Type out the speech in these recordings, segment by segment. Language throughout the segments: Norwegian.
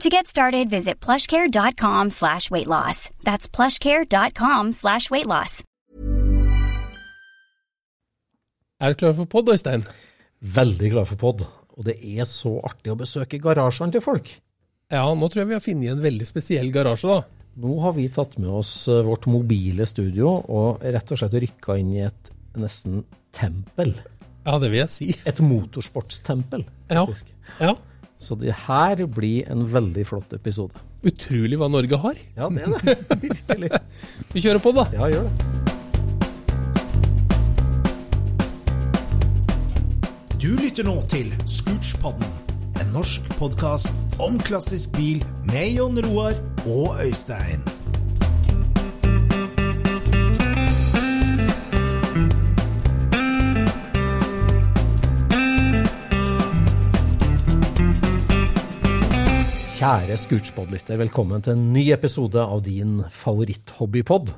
To get started, visit plushcare.com slash weight loss. That's plushcare.com slash weight loss. Er du klar for pod, Øystein? Veldig glad for pod. Og det er så artig å besøke garasjene til folk. Ja, nå tror jeg vi har funnet en veldig spesiell garasje, da. Nå har vi tatt med oss eh, vårt mobile studio og rett og slett rykka inn i et nesten tempel. Ja, det vil jeg si. Et motorsportstempel, Ja. Ja. Så det her blir en veldig flott episode. Utrolig hva Norge har. Ja, det er det. Virkelig. Vi kjører på, da. Ja, gjør det. Du lytter nå til Scootspodden, en norsk podkast om klassisk bil med Jon Roar og Øystein. Kjære Scootspod-lytter, velkommen til en ny episode av din favoritthobbypod.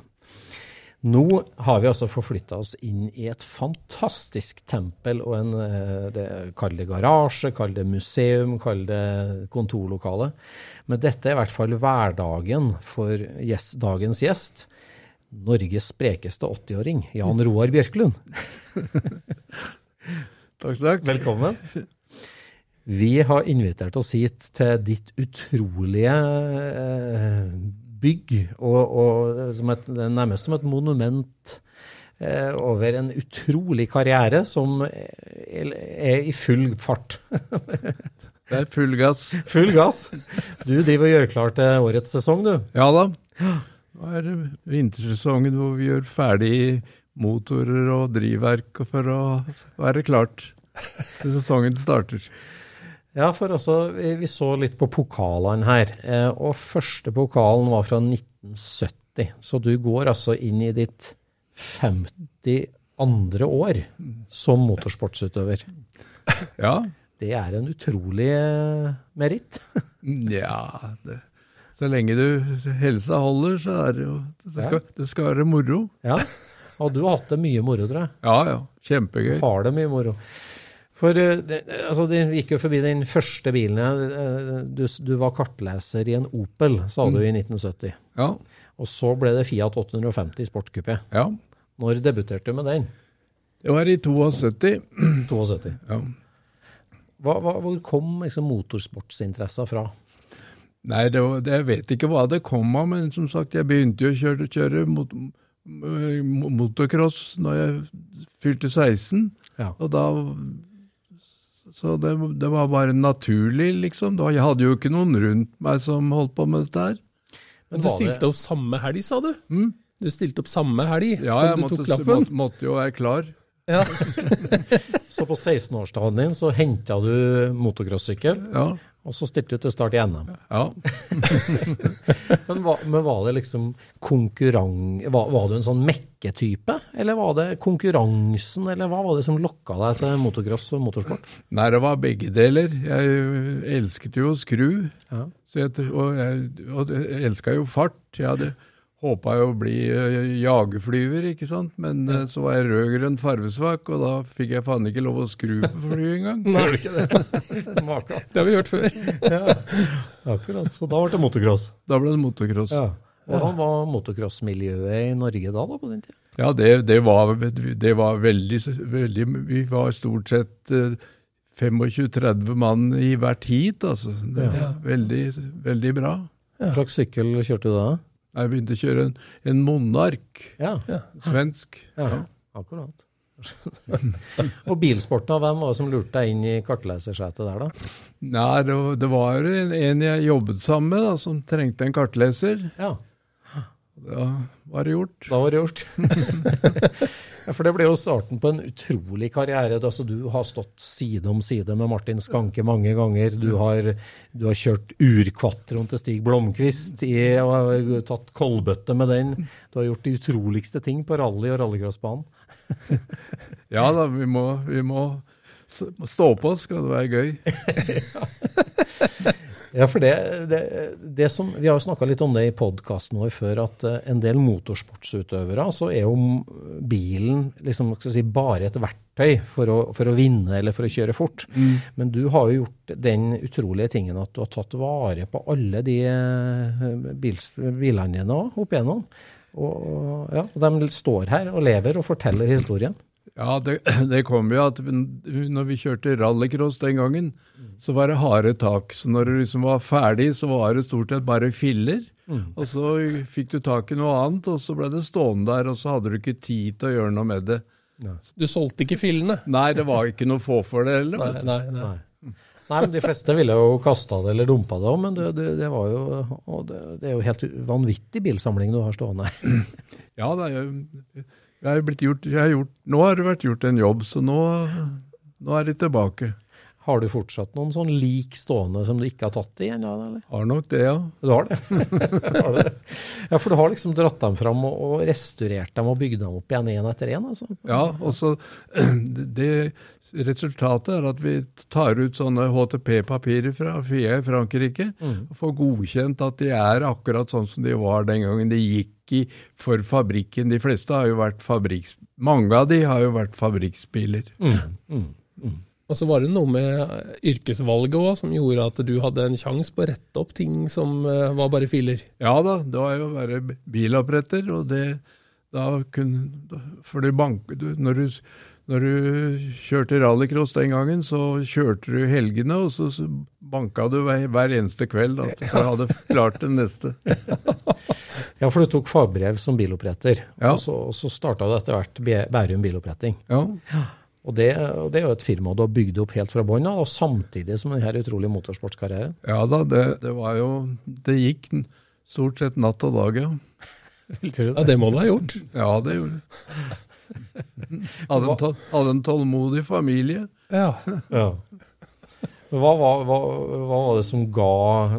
Nå har vi altså forflytta oss inn i et fantastisk tempel og en eh, det, Kall det garasje, kall det museum, kall det kontorlokale. Men dette er i hvert fall hverdagen for gjest, dagens gjest. Norges sprekeste 80-åring, Jan Roar Bjørklund. Takk, takk. Velkommen. Vi har invitert oss hit til ditt utrolige eh, bygg, og, og som et, det er nærmest som et monument eh, over en utrolig karriere som er, er i full fart. Det er full gass. full gass. Du driver og gjør klar til årets sesong, du. Ja da. Nå er det vintersesongen hvor vi gjør ferdig motorer og drivverk for å være klart til sesongen starter. Ja, for altså, vi, så litt på pokalene her, eh, og første pokalen var fra 1970. Så du går altså inn i ditt 52. år som motorsportsutøver. Ja. Det er en utrolig eh, meritt. Ja, så lenge du helsa holder, så er det jo Det skal, det skal være moro. Ja, og du har hatt det mye moro, tror jeg. Ja ja, kjempegøy. Har det mye moro. For eh, det, altså, det gikk jo forbi den første bilen. eh, Du, du var kartleser i en Opel, sa du i 1970. Ja. Og så ble det Fiat 850 sportskupé. ja. Når debuterte du med den? Det var i 72. 72. Ja. Hva, hva, hvor kom liksom motorsportsinteressen fra? Nei, det var, det, jeg vet ikke hva det kom av, men som sagt, jeg begynte jo å kjøre, kjøre mot, motocross når jeg fylte 16. Ja. Og da Så det, det var bare naturlig, liksom. Da, jeg hadde jo ikke noen rundt meg som holdt på med dette her. Men du stilte opp samme helg, sa du? Du stilte opp samme helg Ja, som du måtte, tok lappen? Ja, måtte, måtte jo være klar. Ja. Så på 16-årsdagen din så henta du motocrossykkel, Ja. Og så stilte du til start i NM. Ja. Men, var, men var det liksom konkurran... Var, var du en sånn mekketype? Eller var det konkurransen, eller hva var det som lokka deg til motocross og motorsport? Nei, det var begge deler. Jeg elsket jo å skru. Ja. Så jeg, og jeg, og elska jo fart. Jeg hadde håpa jeg å bli eh, jagerflyver, ikke sant. Men ja. så var jeg rød-grønn farvesvak, og da fikk jeg faen ikke lov å skru på flyet engang. Nei, ikke det. Det har vi hørt før. Ja, akkurat. Så da ble det motocross. Da ble det motocross. Ja. Hvordan var motocrossmiljøet i Norge da, da på den tida? Ja, det, det, var, det var veldig, veldig Vi var stort sett eh, 25-30 mann i hvert heat, altså. Det var veldig, veldig bra. Hva slags sykkel kjørte du da? Jeg begynte å kjøre en, en Monark, Ja, svensk. ja. akkurat. og bilsporten, hvem var det som lurte deg inn i kartlesersetet der, da? Nei, det, var- det var en, en jeg jobbet sammen med, da, som trengte en kartleser. Ja, Da var det gjort. da var det gjort. ja, for det ble jo starten på en utrolig karriere. Altså, du har stått side om side med Martin Skanke mange ganger. Du har, du har kjørt urkvatroen til Stig Blomkvist i, og har tatt kolbøtte med den. Du har gjort de utroligste ting på rally og rallycrossbanen. Ja da, vi må, vi må stå på, skal det være gøy. Ja, for det, det, det som, Vi har jo snakka litt om det i podkasten vår før, at eh, en del motorsportsutøvere så er jo bilen liksom, si, bare et verktøy for å, for å vinne eller for å kjøre fort. Men du har jo gjort den utrolige tingen at du har tatt vare på alle de eh, bils, bilene dine opp igjennom. Og, ja, og de står her og lever og forteller historien. Ja, det, det kom jo at når vi kjørte rallycross den gangen, så var det harde tak. Så når du liksom var ferdig, så var det stort sett bare filler. Og så fikk du tak i noe annet, og så ble det stående der, og så hadde du ikke tid til å gjøre noe med det. Du solgte ikke fillene. Nei, det var ikke noe få for det heller. Nei, nei, nei. Nei. Nei, men De fleste ville jo kasta det eller dumpa det òg, men det, det, det var jo og det, det er jo helt vanvittig bilsamling du har stående. Ja, det er jo jeg gjort, jeg gjort, Nå har det vært gjort en jobb, så nå, nå er de tilbake. Har du fortsatt noen sånn lik stående som du ikke har tatt i ennå? eller? Har nok det, ja. Du har det? har det? Ja, for du har liksom dratt dem fram og, og restaurert dem og bygd dem opp igjen én etter én? Altså. Ja, og så det, Resultatet er at vi tar ut sånne HTP-papirer fra FIA i Frankrike og får godkjent at de er akkurat sånn som de var den gangen de gikk i for fabrikken. De fleste har jo vært fabrikks... Mange av de har jo vært fabrikksbiler. Og så var det noe med yrkesvalget òg som gjorde at du hadde en sjanse på å rette opp ting som eh, var bare filer. Ja da, det var jo å være biloppretter, og det da kunne For det bank, du, når, du, når du kjørte rallycross den gangen, så kjørte du helgene, og så, så banka du hver, hver eneste kveld at du hadde klart det neste. Ja, for du tok fagbrev som biloppretter, Ja. og så, og så starta du etter hvert Bærum biloppretting. Ja. Ja. Og det, og det er jo et firma du har bygd opp helt fra bånn av, og samtidig som denne utrolige motorsportskarrieren. Ja da, det, det var jo Det gikk stort sett natt og dag, ja. Ja, det må du ha gjort. Ja, det gjorde det. Hadde en, tål, hadde en tålmodig familie. Ja. Ja. Hva, hva, hva, hva var det som ga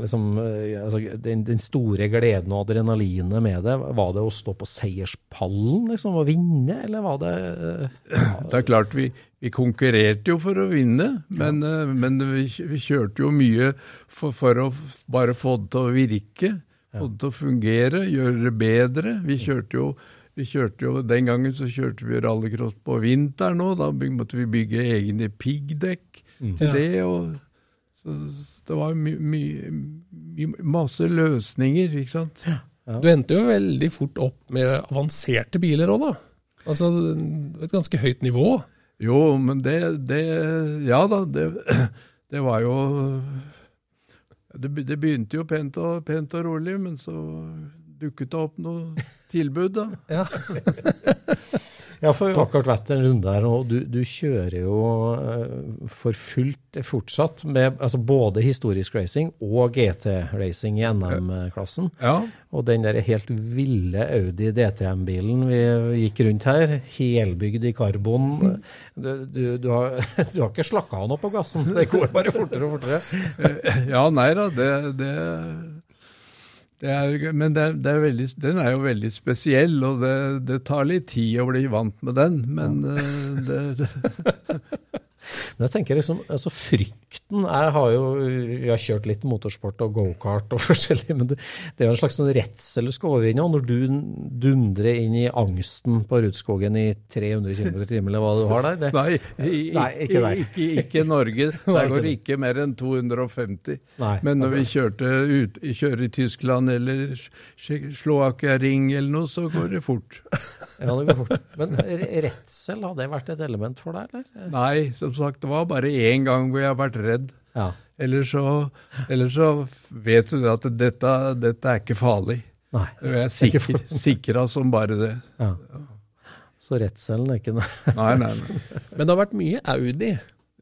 liksom, eh, altså, den, den store gleden og adrenalinet med det? Var det å stå på seierspallen liksom, og vinne, eller var det eh, Det er klart, vi, vi konkurrerte jo for å vinne, men, eh, men vi, vi kjørte jo mye for, for å bare få det til å virke, få det til å fungere, gjøre det bedre. Vi kjørte jo, vi kjørte jo Den gangen så kjørte vi rallycross på vinteren òg, da måtte vi bygge egne piggdekk til Ja. det. og så så det var my, my, my, masse løsninger, ikke sant. Du endte jo veldig fort opp med avanserte biler òg, da. Altså et ganske høyt nivå. Jo, men det, det Ja da, det, det var jo det, det begynte jo pent og, pent og rolig, men så dukket det opp noe tilbud, da. Ja. Ja, for vi har akkurat vært en runde her, og du, du kjører jo uh, for fullt fortsatt med altså både historisk racing og GT-racing i NM-klassen. Ja. Og den der helt ville Audi DTM-bilen vi gikk rundt her, helbygd i karbon Du, du, du, har, du har, ikke slakka av noe på gassen, det går bare fortere og fortere. Ja, nei da, det, det er, men det, det er veldig, den er jo veldig spesiell, og det, det, tar litt tid å bli vant med den. Men ja. Eh, det, det Men jeg tenker liksom, altså Frykten Jeg har jo jeg har kjørt litt motorsport og gokart og forskjellig, men det, det er jo en slags sånn redsel du skal overvinne. Og når du dundrer inn i angsten på Rudskogen i 300 km i timen, eller hva du har der. Det, nei, i, nei, ikke der. Ikke, ikke Norge. Der går det ikke mer enn 250. Nei, men når vi kjørte ut, kjører i Tyskland eller Slovakia Ring eller noe, så går det fort. Ja, det går fort. Men redsel, har det vært et element for deg, eller? Nei, som sagt, det var bare én gang hvor jeg har vært redd. Ja. Eller, så, eller så vet du at dette, dette er ikke farlig. Nei, jeg er sikker, sikra som bare det. Ja. Så redselen er ikke noe Nei, nei, nei. Men det har vært mye Audi?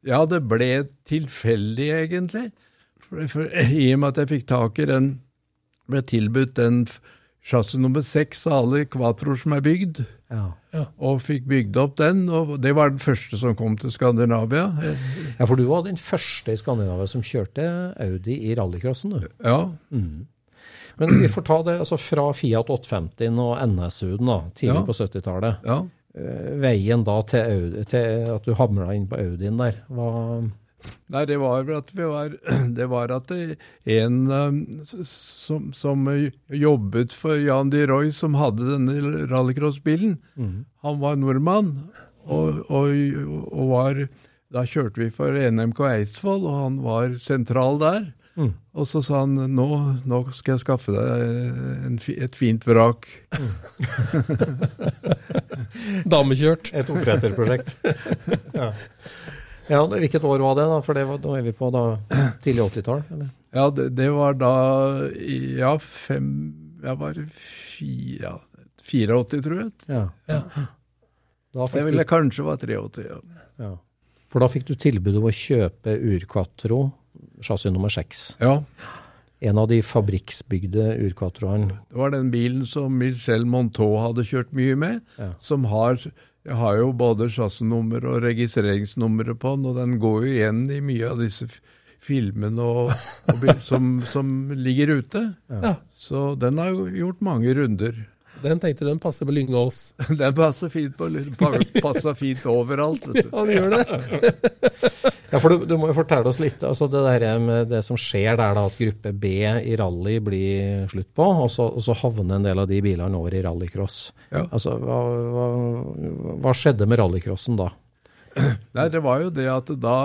Ja, det ble tilfeldig, egentlig. For, for, I og med at jeg fikk tak i den, ble tilbudt den chassis nummer seks av alle Quatroer som er bygd. Ja. Ja. Og fikk bygd opp den, og det var den første som kom til Skandinavia. Ja, for du var den første i Skandinavia som kjørte Audi i rallycrossen, du. Ja. Mm. Men vi får ta det altså fra Fiat 850 og NSU-en da, tidlig ja. på 70-tallet. Ja. Eh, veien da til, Audi, til at du hamla inn på Audien der, hva Nei, det var at vi var Det var at det, en um, som, som, jobbet for Jan de Roy, som hadde denne rallycrossbilen, mm. han var nordmann, og, og, og, var Da kjørte vi for NMK Eidsvoll, og han var sentral der. Mm. Og så sa han nå, nå skal jeg skaffe deg en, et fint vrak. Mm. Damekjørt. Et oppretterprosjekt. ja. Ja, Hvilket år var det? da? For det var, da er vi på da, tidlig 80-tall? Ja, det, det, var da Ja, fem Jeg var fire, 84, tror jeg. Ja. ja. jeg ville du... kanskje være 83. Ja. ja. For da fikk du tilbud om å kjøpe Urquatro, chassis nummer seks. Ja. En av de fabrikksbygde Urquatroene. Det var den bilen som Michel Montaux hadde kjørt mye med, ja. som har jeg har jo både chassisnummer og registreringsnummeret på den, og den går jo igjen i mye av disse filmene og, og, som, som, ligger ute. Ja. Så den har jo gjort mange runder. Den tenkte du den passer på Lyngås? den passer fint på passer fint overalt. Vet du. Ja, den gjør det. ja, for du, du, må jo fortelle oss litt. altså Det der med det som skjer der, da, at gruppe B i rally blir slutt på, og så, og så havner en del av de bilene over i rallycross. Ja. Altså, hva, hva, hva skjedde med rallycrossen da? Nei, Det var jo det at da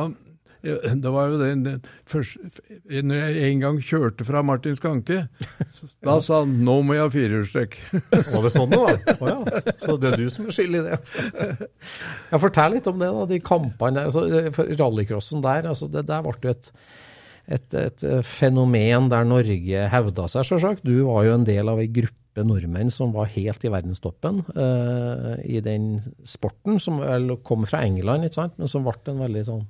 det var jo den, den første, Når jeg en gang kjørte fra Martin Skanke, da sa han 'nå må jeg ha firehjulstrekk'. Var det sånn det var? Oh, ja. Så det er du som er skyld i det? Altså. Ja, fortell litt om det, da, de kampene. Altså, Rallycrossen der, altså, det der ble jo et, et, et, fenomen der Norge hevda seg, sjølsagt. Du var jo en del av ei gruppe nordmenn som var helt i verdenstoppen uh, i den sporten, som vel kom fra England, ikke sant? men som ble en veldig sånn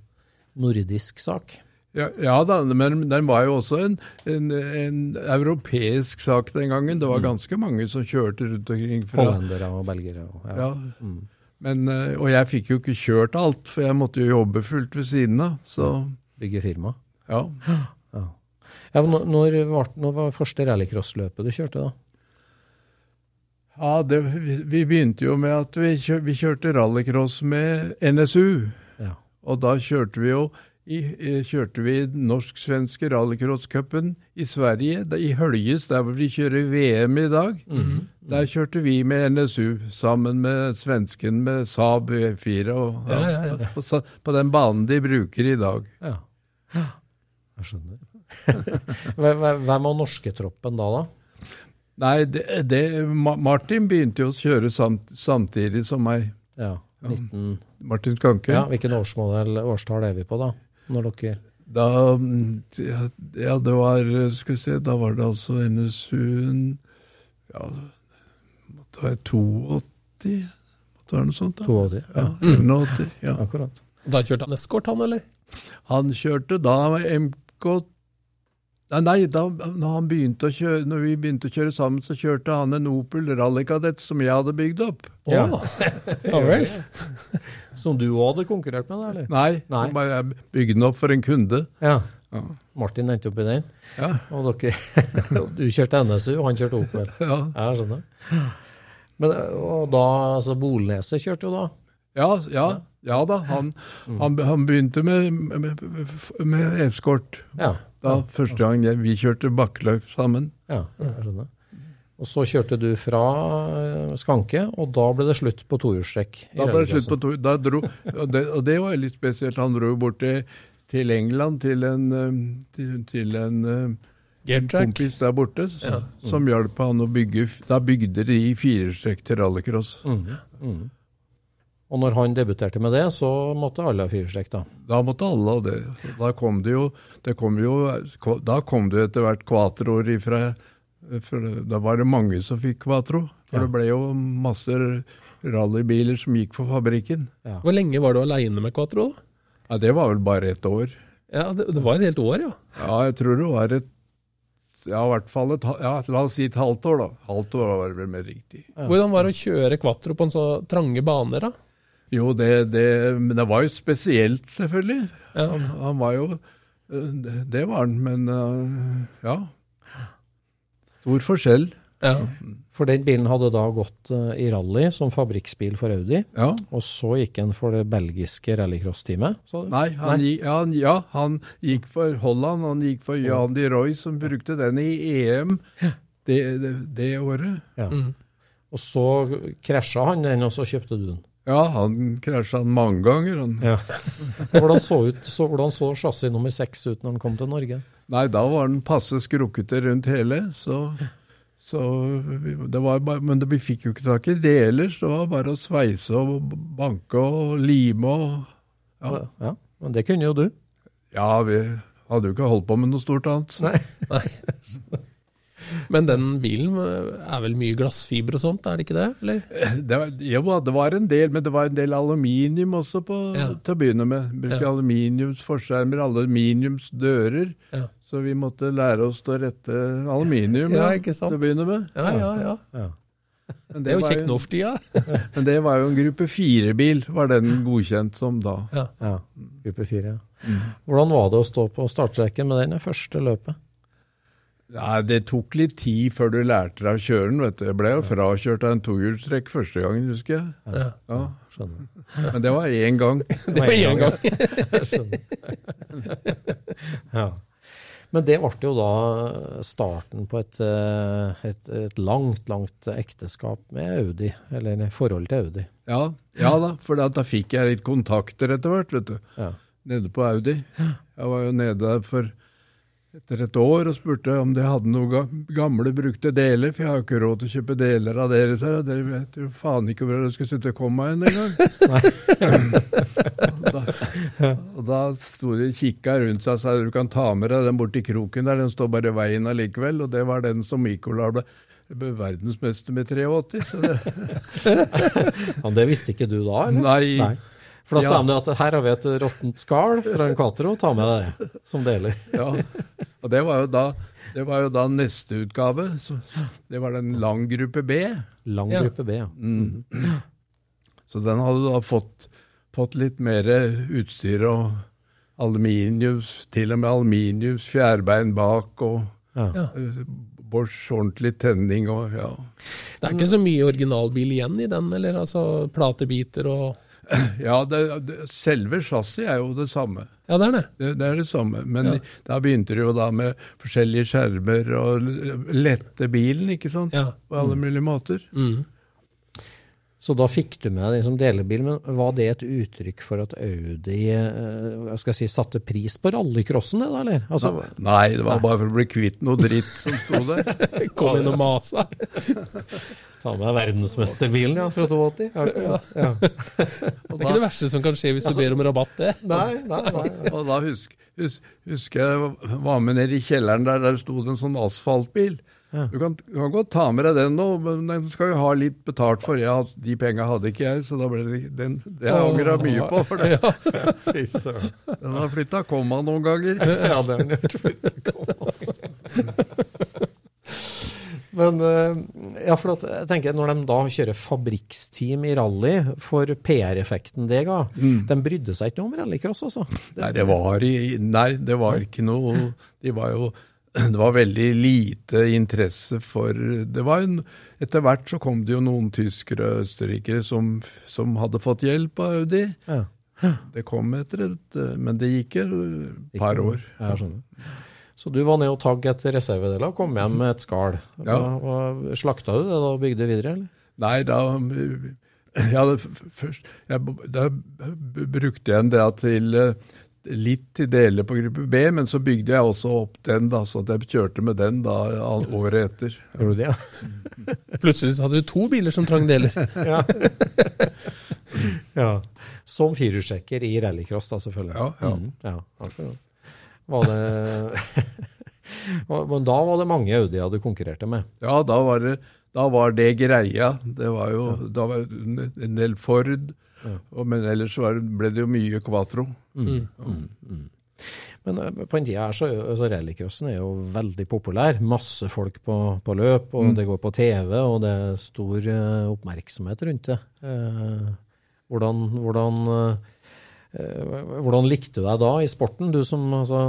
nordisk sak. Ja, ja, da, men den var jo også en, en, en, europeisk sak den gangen. Det var mm. ganske mange som kjørte rundt omkring. fra... Hollendere og belgere. Ja. ja. Mm. Men, eh, og jeg fikk jo ikke kjørt alt, for jeg måtte jo jobbe fullt ved siden av. så... Bygge firma? Ja. ja. ja når, var, når var første rallycrossløpet du kjørte, da? Ja, det, vi, vi, begynte jo med at vi, kjør, vi kjørte rallycross med NSU. Og da kjørte vi jo i, kjørte vi norsk-svenske rallycrosscupen i Sverige, i Høljes, der hvor vi kjører VM i dag. Mm -hmm. Der kjørte vi med NSU sammen med svensken med Saab 4 og, ja, ja, ja, på, på, den banen de bruker i dag. Ja, jeg skjønner. Hvem var norsketroppen da, da? Nei, det, det, Martin begynte jo å kjøre samt, samtidig som meg. Ja. 19... Martin Skanke. Ja, Hvilken årsmodell, årstall er vi på da? Når dere da, ja, det var Skal vi se, da var det altså NSU-en Ja, måtte være 82. Måtte være noe sånt? da? 82. Ja, Ja, 81, ja. akkurat. Da kjørte han eskort, han, eller? Han kjørte da MK Nei, da når, han begynte å kjøre, når vi begynte å kjøre sammen, så kjørte han en Opel rallykadett som jeg hadde bygd opp. Ja. Ja vel. Som du òg hadde konkurrert med, da, eller? Nei, Nei. bare jeg bygde den opp for en kunde. Ja. Ja. Martin endte opp i den, Ja, og dere Du kjørte NSU, og han kjørte Opel. ja. Jeg skjønner. Men, og da, altså Bolneset kjørte jo da? ja, ja, ja da. Han, han, han begynte med, med, med eskort. Ja. Da første gang jeg- vi kjørte bakkeløp sammen. Ja, jeg skjønner. Og så kjørte du fra eh, Skanke, og da ble det slutt på tohjulstrekk. Da ble det slutt på to, dro, og, det, og det var litt spesielt. Han dro bort til, til England til en, eh, til, til en eh, kompis der borte som, som hjalp han å bygge Da bygde de firestrekk til rallycross. Mm. Mm. Og når han debuterte med det, så måtte alle ha firestrekk, da. Da måtte alle ha det. Da kom det jo, det kom jo Da kom det etter hvert kvatroer ifra Da var det mange som fikk kvatro. For Ja. det ble jo masse rallybiler som gikk for fabrikken. Hvor lenge var du aleine med kvatro? da? Ja, Det var vel bare ett år. Ja, det, det var et helt år, ja. Ja, jeg tror det var et Ja, i hvert fall et ja, La oss si et halvt år, da. Halvt år var det vel mer riktig. Hvordan var det å kjøre quattro på en så trange baner, da? Jo, det, det Men det var jo spesielt, selvfølgelig. Ja. Han, han var jo eh, Det, det var han, men eh, ja. Stor forskjell. ja. For den bilen hadde da gått eh, i rally som fabrikksbil for Audi, Ja. og så gikk han for det belgiske rallycross-teamet. Nei, han, Nei, han, Gikk, han, ja, han gikk for Holland. Han gikk for Jan de Roy, som brukte den i EM det, det, det året. Ja. Mm. Og så krasja han den, og så kjøpte du den. Ja, han krasja han mange ganger. Han. Ja. Hvordan så, ut, så, hvordan så chassis nummer seks ut når han kom til Norge? Nei, da var den passe skrukkete rundt hele, så, så vi- det var bare, Men det, vi fikk jo ikke tak i deler, så det var bare å sveise og banke og lime og ja. Ja, Men det kunne jo du. ja, vi hadde jo ikke holdt på med noe stort annet. Nei. Men den bilen eh, er vel mye glassfiber og sånt, er det ikke det? Eller? Det var, jo, det var en del, men det var en del aluminium også på, Ja. til å begynne med. Brukte Ja. aluminiumsforskjermer, aluminiumsdører. Ja. Så vi måtte lære oss å rette aluminium Ja, ja, ikke sant? til å begynne med. Ja, ja, ja. Ja. Men Det er jo kjekt nå for tida. Men det var jo en gruppe fire-bil, var den godkjent som da. Ja. Ja, gruppe fire. Ja. Hvordan var det å stå på startstreken med den det første løpet? Ja, det tok litt tid før du lærte deg å kjøre den, vet du. Jeg ble jo frakjørt av en tohjulstrekk første gangen, husker jeg. Ja. Ja. Skjønner. Men det var én gang. Det var én gang. Ja. Men det ble jo da starten på et, eh, et, et langt, langt ekteskap med Audi, eller forhold til Audi. Ja, ja da, for da, da fikk jeg litt kontakter etter hvert, vet du. Ja. Nede på Audi. Jeg var jo nede der for etter et år og spurte om de hadde noen gamle brukte deler, for jeg har jo ikke råd til å kjøpe deler av deres her, og Dere vet jo faen ikke hvor dere skal sitte og komme hen engang. da, og da sto de og kikka rundt seg og sa du kan ta med deg den borti kroken der, den står bare i veien allikevel. Og det var den som Mikola ble, ble verdensmester med 83. Så det, Ja, det visste ikke du da, eller? Nei. For da Ja. sa de at her har vi et råttent skall fra en Quatro, ta med deg det som deler. Ja, og det var jo da, det var jo da neste utgave. Så det var den lang gruppe B. Lang Ja. gruppe B, ja. Så den hadde da fått, fått litt mer utstyr og aluminiums, til og med aluminiums fjærbein bak og ja. Ja. eh, Bosch ordentlig tenning og ja. Det er ikke så mye originalbil igjen i den, eller altså platebiter og Ja, det, det, selve chassis er jo det samme. Ja, det er det. Det, det er det samme. Men Ja. da begynte det jo da med forskjellige skjermer og lette bilen, ikke sant? Ja. På alle mulige måter. Mm. Så da fikk du med den som delebil, men var det et uttrykk for at Audi jeg skal si, satte pris på rallycrossen, det da, eller? Altså, Nei, det var bare for å bli kvitt noe dritt som sto der. Kom inn og masa. ta med verdensmesterbilen ja, fra 82? Ja, ja. Ja. Det er ikke det verste som kan skje hvis du ber om rabatt, det. Nei, nei, nei. Og da husk, husk husker jeg var med nede i kjelleren der, der sto det en sånn asfaltbil. Du kan, du kan godt ta med deg den nå, men den skal jo ha litt betalt for. Ja, de penga hadde ikke jeg, så da ble det den. Det har jeg angra mye på, for det. Ja. den har flytta komma noen ganger. Ja, det har den gjort. Men eh, ja, for at, jeg tenker når de da kjører fabrikksteam i rally, for PR-effekten det ga, de brydde seg ikke noe om rallycross, altså. Nei, det var, nei, det var ikke noe De var jo Det var veldig lite interesse for det var en, Etter hvert så kom det jo noen tyskere og østerrikere som, som hadde fått hjelp av Audi. Ja. Det kom etter et Men det gikk et par år. Jeg skjønner. Så du var ned og tagg etter reservedeler og kom hjem med et skall. Ja. Slakta du det da og bygde videre, eller? Nei, da ja, først, jeg, Da brukte jeg en del til eh, litt til deler på gruppe B, men så bygde jeg også opp den, da, så jeg kjørte med den da året etter. Gjorde du det, ja? Plutselig hadde du to biler som trang deler. ja. ja. Som firehjulstrekker i rallycross, da, selvfølgelig. Ja, ja. Mm, ja akkurat. Var det Men da var det mange Audia du konkurrerte med? Ja, da var det, da var det greia. Det var jo da var en del Ford, og, men ellers var, det- ble det jo mye Quatro. Men eh, på en tid her så altså rallycrossen er jo veldig populær. Masse folk på, på løp, og det går på TV, og det er stor uh, oppmerksomhet rundt det. Uh, hvordan, hvordan, uh, hvordan likte du deg da i sporten? Du som altså,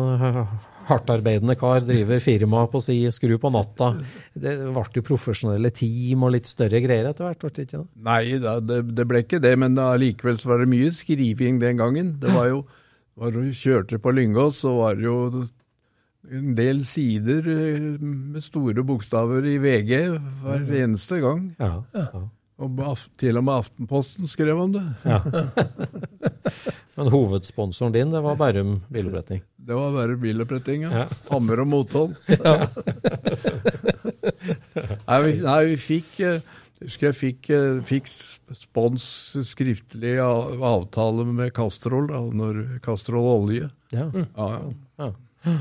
hardtarbeidende kar, driver firma på si, skru på natta. Det ble jo profesjonelle team og litt større greier etter hvert, ble det ikke det? Nei, det, det ble ikke det, men allikevel så var det mye skriving den gangen. Det var jo var du kjørte på Lyngås, så var det jo en del sider eh, med store bokstaver i VG hver eneste gang. Ja. ja. Og til og med Aftenposten skrev om det. Men hovedsponsoren din, det var Bærum biloppretning. Det var Bærum biloppretting, Ja. ja. Hammer og mothold. nei, vi, nei, vi fikk eh, husker jeg fikk, eh, fikk spons skriftlig av, avtale med Castrol, når Castrol olje. Ja. Ja, ja.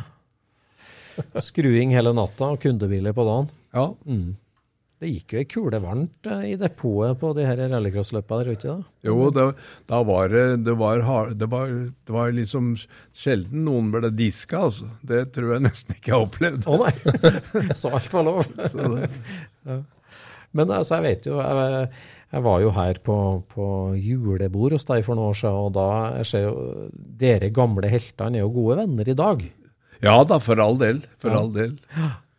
Skruing hele natta og kundebiler på dagen. ja. Mm. Det gikk jo ei kule varmt eh, i depotet på de her rallycrossløpa der ute, da. Jo, det, da var det det var, hard, det, var, det var liksom sjelden noen ble diska, altså. Det tror jeg nesten ikke jeg har opplevd. Å nei! Så alt var lov. Det, Men altså, jeg vet jo Jeg, jeg var jo her på, på julebord hos deg for noen år siden, og da jeg ser jo Dere gamle heltene er jo gode venner i dag. ja da, for all del. For all del.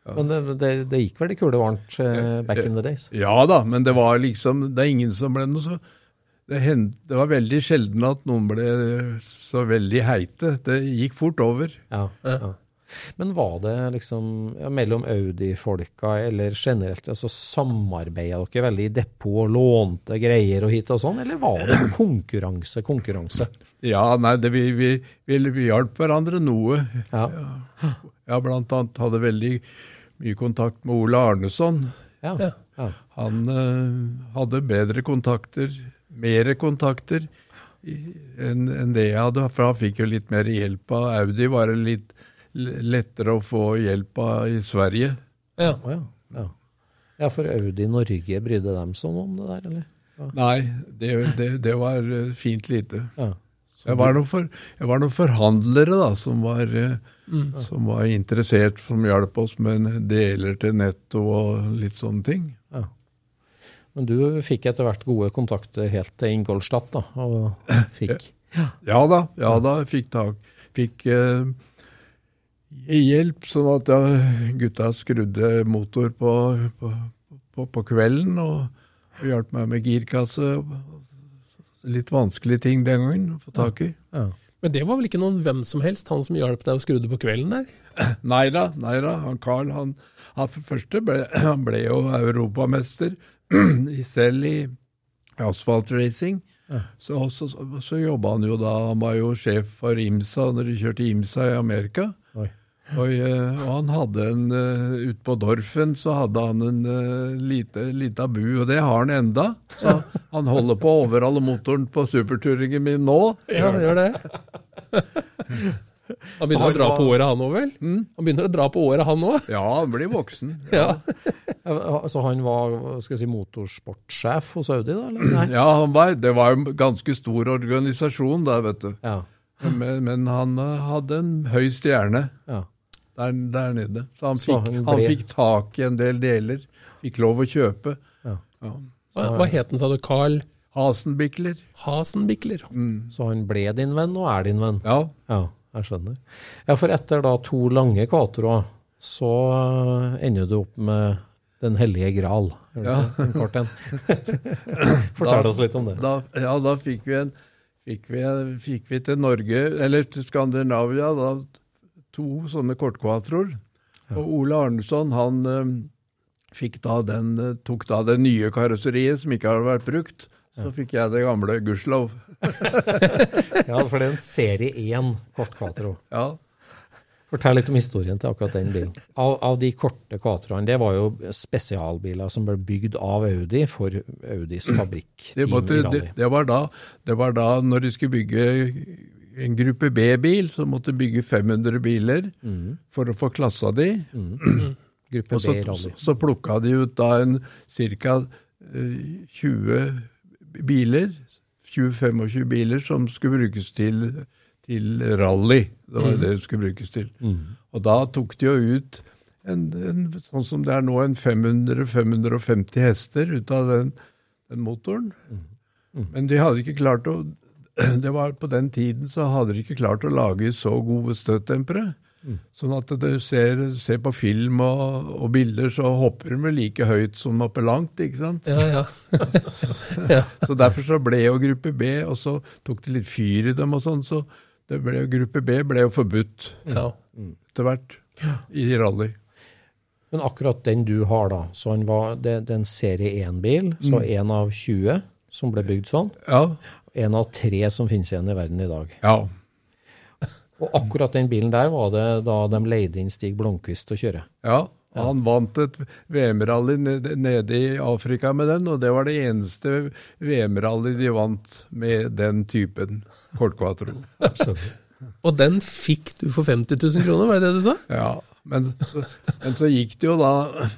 Men det, det, det gikk vel i kule varmt eh, back in the days? Ja da, men det var liksom Det er ingen som ble noe så det, hend, det var veldig sjelden at noen ble så veldig heite. Det gikk fort over. Ja. ja. Men var det liksom ja, mellom Audi-folka eller generelt, altså samarbeida dere veldig i depot og lånte greier og hit og sånn, eller var det konkurranse, konkurranse? Ja, nei, det, vi, vi, vi, vi hjalp hverandre noe. Ja. ja, blant annet hadde veldig mye kontakt med Ole Arneson. Ja. Ja. ja. Han uh, hadde bedre kontakter, mer kontakter enn en det jeg hadde, for han fikk jo litt mer hjelp av Audi. Var det litt lettere å få hjelp av i Sverige. Ja. Ja. ja. Ja, for Audi Norge brydde dem sånn om det der, eller? Nei, det, det, det var eh, fint lite. Ja. Jeg var noen, for, jeg var noen forhandlere da, som var, mm. som var interessert, som hjalp oss med deler til netto og litt sånne ting. ja. Men du fikk etter hvert gode kontakter helt til Ingolstadt, da, og fikk Ja da, ja da, fikk tak. Fikk eh, hjelp, sånn at ja, gutta skrudde motor på, på, på, på kvelden og, og hjalp meg med girkasse. Litt vanskelige ting den gangen å få tak i. ja. Men det var vel ikke noen hvem som helst, han som hjalp deg å skru det på kvelden der? Nei da, nei da. Han Carl, han, han for første ble, han ble jo europamester selv i asfaltracing. Så, så, så, så jobba han jo da, han var jo sjef for IMSA når de kjørte IMSA i Amerika. Og, eh, og han hadde en ut Ute på Dorfen så hadde han en uh, lite, lita bu, og det har han enda. Så han holder på å overhale motoren på superturingen min nå. Ja, gjør det. Han begynner han å dra var- på året, han òg, vel? Han begynner å dra på året, han òg. Ja, han blir voksen. Ja. Så han var skal jeg si, motorsportsjef hos Audi, da? Eller? Nei. Ja, han var, det var jo en ganske stor organisasjon der, vet du. Ja. Men, men han eh, hadde en høy stjerne ja. Der, der nede. Så han Så fikk, han han fikk tak i en del deler. Fikk lov å kjøpe. Ja. Ja. Hva, hva het han, sa du? Carl Hasenbikler. Hasenbikler? Så han ble din venn og er din venn? Ja. Ja, jeg skjønner. Ja, for etter da to lange kvatroer, så eh, ender du opp med Den hellige gral. Ja. En kort en. Fortell oss litt om det. Da, ja, da fikk vi, en, fikk, vi, fikk vi til Norge, eller til Skandinavia, da, to sånne kortkvatroer. Og Ole Arnesson han eh, da den, eh, tok da det nye karosseriet som ikke hadde vært brukt. Så fikk jeg det gamle, gudskjelov. Ja, for det er en serie 1 kortkvatro. Ja. Fortell litt om historien til akkurat den bilen. Av, av de korte Quatroene, det var jo spesialbiler som ble bygd av Audi for Audis fabrikk. Det, måtte, det, det, var da, det var da når de skulle bygge en gruppe B-bil, som måtte bygge 500 biler for å få klassa de. Gruppe Og så, B rally. så plukka de ut da en ca. 20 biler, 20-25 biler, som skulle brukes til, til rally. Det var det det skulle brukes til. Og da tok de jo ut en, en, sånn som det er nå, en 500-550 hester ut av den, den motoren. Men de hadde ikke klart å det var På den tiden så hadde de ikke klart å lage så gode støttdempere. Sånn at du ser, ser på film og, og bilder, så hopper de like høyt som oppe langt, ikke sant? Ja, ja. Så derfor så ble jo gruppe B, og så tok det litt fyr i dem og sånn, så det ble, jo- gruppe B ble jo forbudt ja. etter hvert i rally. Men akkurat den du har da, så han var, det, det er en serie 1-bil, så en av 20 som ble bygd sånn. Ja, En av tre som finnes igjen i verden i dag. ja. Og akkurat den bilen der var det da de leide inn Stig Blomkvist til å kjøre. Ja, han vant et VM-rally nede, i Afrika med den, og det var det eneste VM-rally de vant med den typen kortkvatro. Og den fikk du for 50 000 kroner, var det det du sa? Ja, men så, men så gikk det jo da,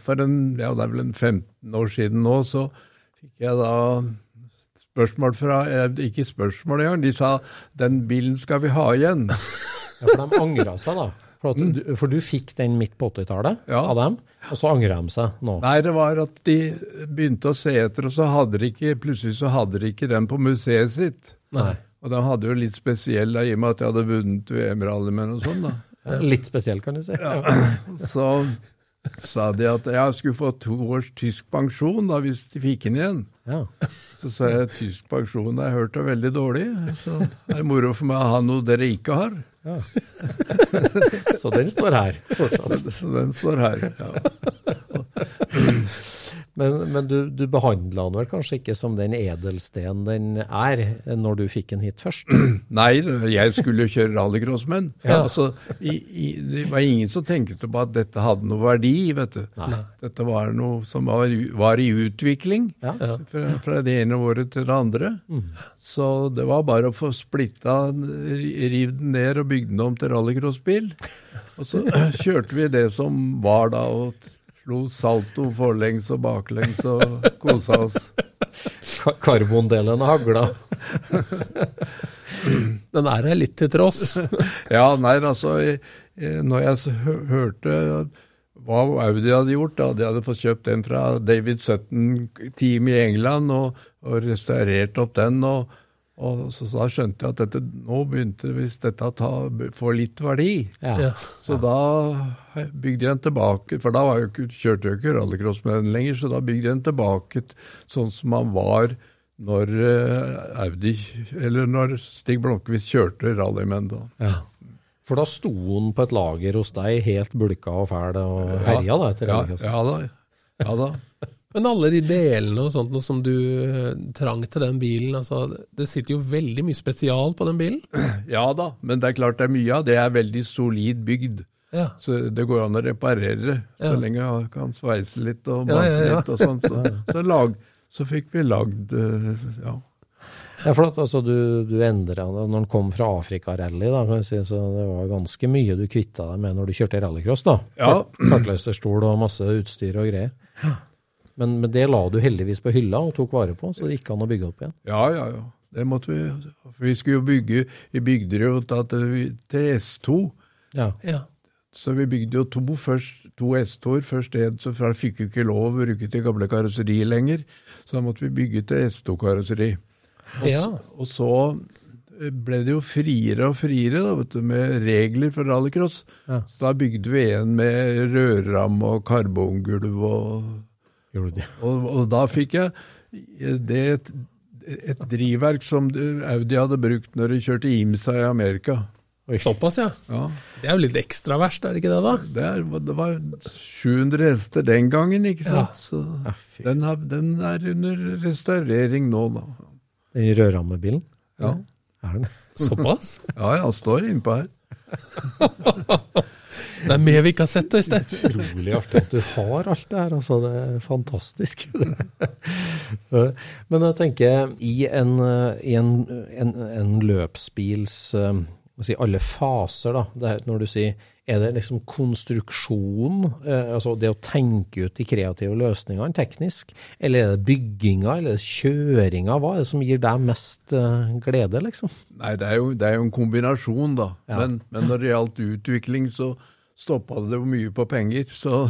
for en, ja, det er vel en 15 år siden nå, så fikk jeg da spørsmål fra, eh, ikke spørsmål engang, de sa den bilen skal vi ha igjen. Ja, for de angra seg, da. For, at du, for du fikk den midt på 80-tallet Ja. av dem, og så angrer de seg nå. Nei, det var at de begynte å se etter, og så hadde de ikke, plutselig så hadde de ikke den på museet sitt. Nei. Og de hadde jo litt spesiell, da, i og med at de hadde vunnet VM-rally med noe sånt. da. Litt spesiell, kan du si. Ja. Så sa de at jeg skulle få to års tysk pensjon da, hvis de fikk den igjen. Ja. Så sa jeg tysk pensjon har jeg hørt er veldig dårlig, så det er moro for meg å ha noe dere ikke har. Så den står her fortsatt. Så, så den står her. Ja. Men, men du, du behandla den vel kanskje ikke som den edelsten den er, når du fikk den hit først? Nei, jeg skulle jo kjøre rallycross med den. Altså, i, i, det var ingen som tenkte på at dette hadde noe verdi, vet du. Dette var noe som var, i- var i utvikling Ja. fra, fra det ene året til det andre. Så det var bare å få splitta, riv den ned og bygge den om til rallycrossbil. Og så kjørte vi det som var da, og slo salto forlengs og baklengs og kosa oss. Ka- Karbondelen hagla. Den er her litt til tross. Ja, nei, altså, når jeg hørte hva Audi hadde gjort, da, de hadde fått kjøpt den fra David Sutton-team i England og, og restaurert opp den, og, og så da skjønte jeg at dette, nå begynte hvis dette å ta, få litt verdi. Ja. Ja. Så da bygde jeg den tilbake, for da var jo ikke, kjørte jeg jo ikke rallycross med den lenger, så da bygde jeg den tilbake sånn som man var når eh, Audi, eller når Stig Blomkvist kjørte rally med den da. For da sto han på et lager hos deg, helt bulka og fæl og herja da, etter ja, ja da. Ja da. Men alle de delene og sånt noe som du eh, trang til den bilen, altså, det sitter jo veldig mye spesial på den bilen. Ja da, men det er klart det er mye av det er veldig solid bygd. Ja. Så det går an å reparere, så Ja. lenge jeg kan sveise litt og Ja, ja, ja. litt og sånn. Så, så, lag, så fikk vi lagd eh, ja. Ja, for at altså, du, du endra Når den kom fra Afrikarally, si, så det var ganske mye du kvitta deg med når du kjørte rallycross. da. Ja. Kartleserstol og masse utstyr og greier. Men, men det la du heldigvis på hylla og tok vare på, så det gikk an å bygge opp igjen. Ja, ja, ja. Det måtte vi. For vi skulle jo bygge Vi bygde jo da til, til S2. Ja. Ja. Så vi bygde jo to, først, to S2-er. Først en, så for da fikk vi ikke lov å bruke til gamle karosseri lenger. Så da måtte vi bygge til S2-karosseri. ja. Og så ble det jo friere og friere da, vet du, med regler for rallycross. Ja. Så da bygde vi en med rørramme og karbongulv og Gjorde du det? Og, og da fikk jeg det et, drivverk som Audi hadde brukt når de kjørte IMSA i Amerika. Såpass, ja. Ja, Det er jo litt ekstra verst, er det ikke det, da? det, er, det var 700 hester den gangen, ikke sant? Så fy. den, har, den er under restaurering nå, da. Den rødrammebilen? Ja, Er den? Såpass? ja ja, står innpå her. Det er mer vi ikke har sett, Øystein. Utrolig artig at du har alt det her. Altså, det er fantastisk. Men jeg tenker, i en, i en, en, en løpsbils eh, si, alle faser, da, det er, når du sier er det liksom konstruksjon, eh, altså det å tenke ut de kreative løsningene teknisk, eller er det bygginga, eller er det kjøringa? Hva er det som gir deg mest eh, glede, liksom? Nei, det er jo, det er jo en kombinasjon, da. Ja. Men, men når det gjaldt utvikling, så stoppa det jo mye på penger. Så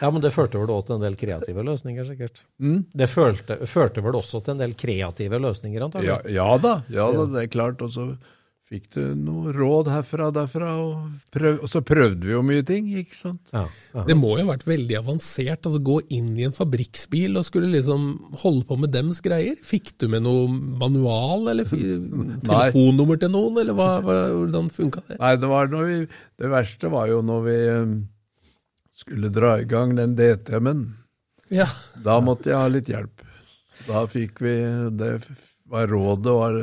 Ja, men det førte vel også til en del kreative løsninger, sikkert? Mm. Det førte, førte vel også til en del kreative løsninger, antagelig? Ja, ja da, ja da, det er klart. Og så fikk du noe råd herfra og derfra, og, prøv, og så prøvde vi jo mye ting, ikke sant. Ja, ja. Det må jo ha vært veldig avansert. altså Gå inn i en fabrikksbil og skulle liksom holde på med dems greier. Fikk du med noe manual, eller telefonnummer til noen, eller hva, hva, hvordan funka det? Nei, det, var når vi, det verste var jo når vi eh, skulle dra i gang den DTM-en. Ja, Da måtte jeg ha litt hjelp. Da fikk vi Det var rådet var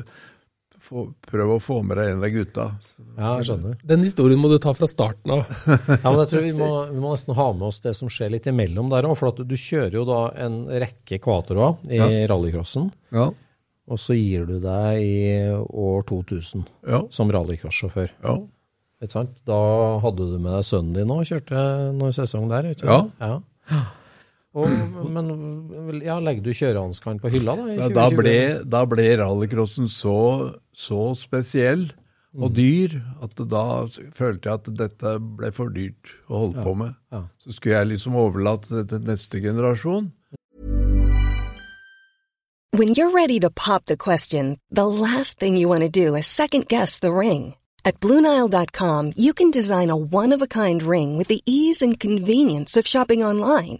få, prøv å få med deg en av gutta. ja, jeg skjønner. Den historien må du ta fra starten av. Ja, men jeg tror vi må, vi må nesten ha med oss det som skjer litt imellom der òg. For at du kjører jo da en rekke Quatroa i rallycrossen. Ja. Og så gir du deg i år 2000 Ja. som rallycrossjåfør. ja. Ikke sant? Da hadde du med deg sønnen din og kjørte noen sesong der? Ikke? Ja. ja. Og, men ja, legger du kjørehanskene på hylla da? i Ja, da ble, da ble rallycrossen så, så spesiell og dyr at da følte jeg at dette ble for dyrt å holde på med. ja. Så skulle jeg liksom overlate det til neste generasjon. When you're ready to pop the question, the last thing you want to do is second guess the ring. At Bluenile.com, you can design a one of a kind ring with the ease and convenience of shopping online.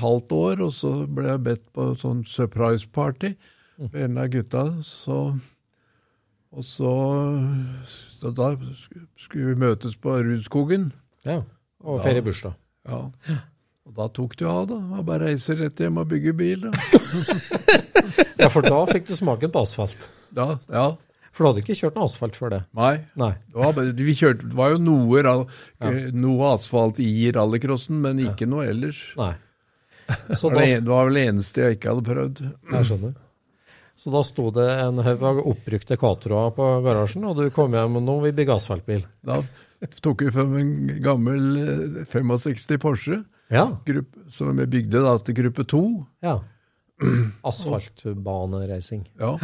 halvt år, og så ble jeg bedt på en sånn surprise party med en av gutta. Så, og så da, da skulle vi møtes på Rudskogen. Ja, og feire bursdag. Ja. Og da tok jo av, da. Jeg Bare reiser rett hjem og bygger bil. Da. Ja, for da fikk du smaken på asfalt. Da, ja. For du hadde ikke kjørt noe asfalt før det? Nei. Nei. Det var, vi kjørte, det var jo noe, ra- noe asfalt i rallycrossen, men ikke noe ellers. Nei. Så Det var, det, var vel det eneste jeg ikke hadde prøvd. jeg skjønner. Så da sto det en haug av oppbrukte Quatroer på garasjen, og du kom hjem og nå vil vi bygge asfaltbil. Da tok vi frem en gammel eh, 65 Porsche, Ja. gruppe, som vi bygde da til gruppe 2. ja. Asfaltbanereising. Ja.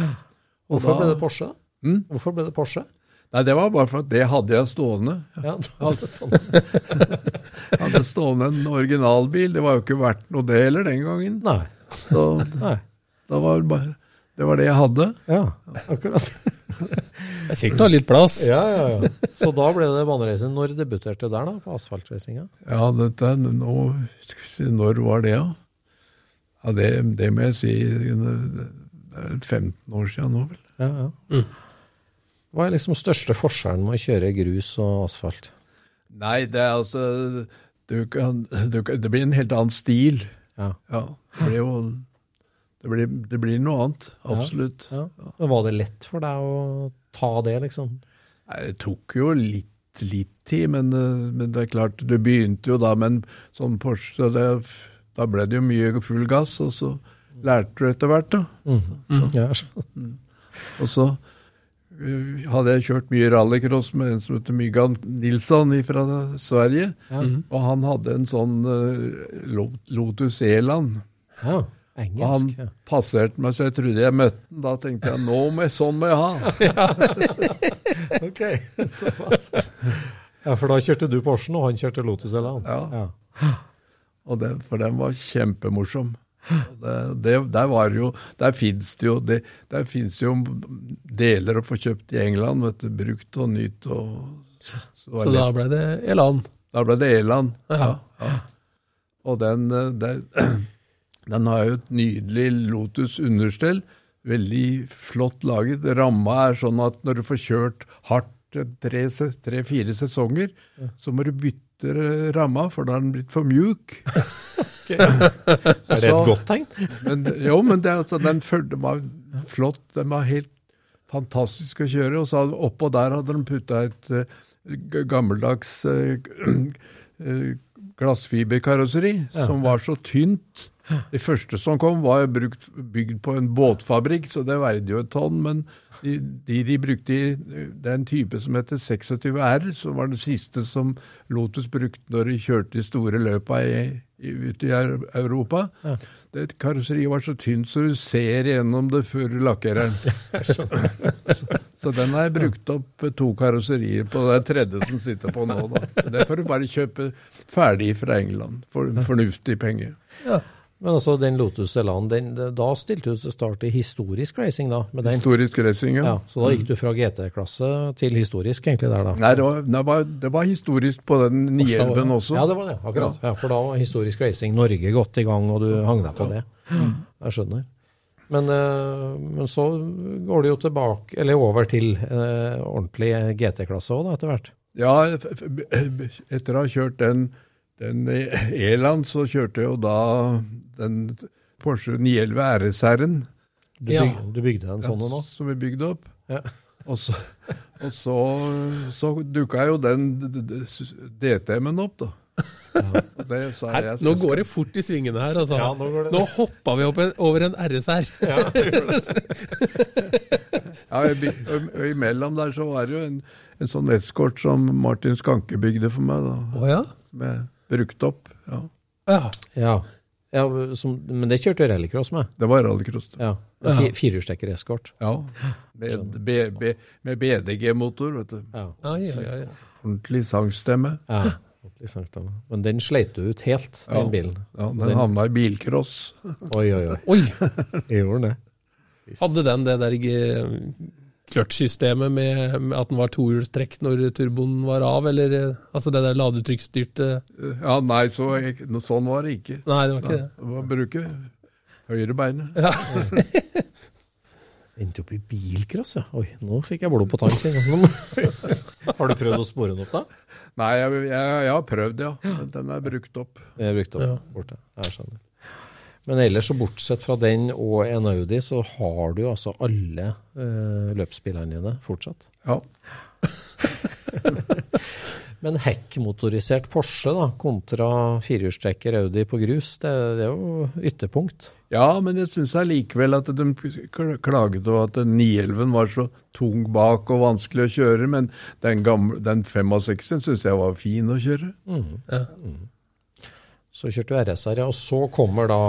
Hvorfor da- ble det Porsche? Mm? Hvorfor ble det Porsche? Nei, det var bare for at det hadde jeg stående. Ja, det var sånn. Jeg hadde stående en originalbil. Det var jo ikke verdt noe det heller den gangen. Nei. Så Nei. da var det bare Det var det jeg hadde. Ja, akkurat. Det er kjekt å ha litt plass. Ja, ja, ja. Så da ble det banereise. Når debuterte du der, da? På asfaltracinga? Ja, dette nå Når var det, da? Ja, det, det må jeg si Det er 15 år siden nå, vel. Ja, ja. Hva er liksom største forskjellen med å kjøre grus og asfalt? Nei, det er altså du kan, du kan, Det blir en helt annen stil. Ja. Ja, det blir jo det blir, det blir noe annet. Absolutt. Ja. Men var det lett for deg å ta det, liksom? Nei, Det tok jo litt, litt tid, men, men det er klart, du begynte jo da med en sånn Porsche, det, da ble det jo mye full gass, og så lærte du etter hvert, da. Ja, så. Mm. Og så hadde jeg kjørt mye rallycross med en som heter Myggan Nilsson fra Sverige, og han hadde en sånn uh, Lotus Eland. ja. Og han Ja. passerte meg, så jeg trodde jeg møtte den. Da tenkte jeg nå må jeg, sånn må jeg ha. Ok, såpass. Ja, for da kjørte du Porschen, og han kjørte Lotus Elan. Ja. Og det, for den var kjempemorsom. Det, der var jo Der fins det jo det, Der finnes det jo deler å få kjøpt i England, vet du, brukt og nytt og Så, det Så da ble det Elan. da ble det Elan, Ja. Ja. Og den, den, den har jo et nydelig Lotus understell. Veldig flott laget. Ramma er sånn at når du får kjørt hardt tre-fire tre, sesonger, så må du bytte eh, ramma, for da har den blitt for mjuk. Er det et godt tegn? Men, jo, men det, altså, den, følte meg flott. Den var helt fantastisk å kjøre. Og så oppå der hadde de putta et uh, gammeldags uh, uh, glassfiberkarosseri som var så tynt. Det første som kom, var brukt, bygd på en båtfabrikk, så det veide jo et tonn. Men de, de, de brukte i- Det er en type som heter 26R, som var det siste som Lotus brukte når de kjørte de store løpa i, i, ute i Europa. Europa. Det karosseriet var så tynt så du ser gjennom det før du lakkerer den. så, så den har jeg brukt opp to karosserier på. Det er tredje som sitter på nå. Da. Det får du bare kjøpe ferdig fra England for en fornuftig penge. Men altså, den Lotus Elan, den, da stilte du til start i historisk racing, da? Med den. Historisk racing, ja. Ja, så da gikk du fra GT-klasse til historisk, egentlig, der, da? Nei, det var, det, var, det var historisk på den 911 også. Ja, det var det, akkurat. Ja, for da var historisk racing Norge godt i gang, og du hang deg på det. Jeg skjønner. Men, eh, men så går det jo tilbake, eller over til eh, ordentlig GT-klasse òg, etter hvert. Ja, etter å ha kjørt den, den E-land, så kjørte jo da den Porsche 911 RS-R-en. Du, Ja. du bygde en sånn en nå? Som vi bygde opp. Ja. Og så, og så, så dukka jo den DTM-en opp, da. Ja. Det sa Her, jeg nå skal- går det fort i svingene her, altså. Ja, nå går det- nå hoppa vi opp en, over en RSR. Ja, ja, imellom der så var det jo en, en sånn eskort som Martin Skanke bygde for meg, da. Oh, ja? Som jeg brukte opp. Ja. ja. Ja. ja som, men det kjørte rallycross med? Det var rallycross. Ja. Firehjulstrekker eskort. Ja. Med, B, B, med BDG-motor, vet du. Ja. Ja, ja, ja, Ordentlig sangstemme. ja. ordentlig sagt. Men den sleit du ut helt, den bilen. Ja, den havna i bilcross. Oi, oi, oi. Oi! Jeg gjorde det. Hadde den det der kløtsjsystemet med, med at den var tohjulstrekk når turboen var av, eller eh, altså det der ladetrykkstyrte Ja, nei, så, sånn var det ikke. Nei, det var ikke det. Det var bruke høyre beinet. Endte opp i bilcross, ja. Oi, nå fikk jeg blod på tanken. Har du prøvd å spore den opp, da? Nei, jeg, jeg, jeg har prøvd, ja. Den er brukt opp. Jeg brukt opp borte. Jeg skjønner. Men ellers, så bortsett fra den og en Audi, så har du altså alle uh, løpsbilene dine fortsatt. Ja. Men hekkmotorisert Porsche da, kontra firehjulstrekker Audi på grus, det, det er jo ytterpunkt. ja, men jeg syns allikevel at de klaget over at den 911 var så tung bak og vanskelig å kjøre, men den, gamle, den 65 syns jeg var fin å kjøre. Så kjørte du RSR, ja. Og så kommer da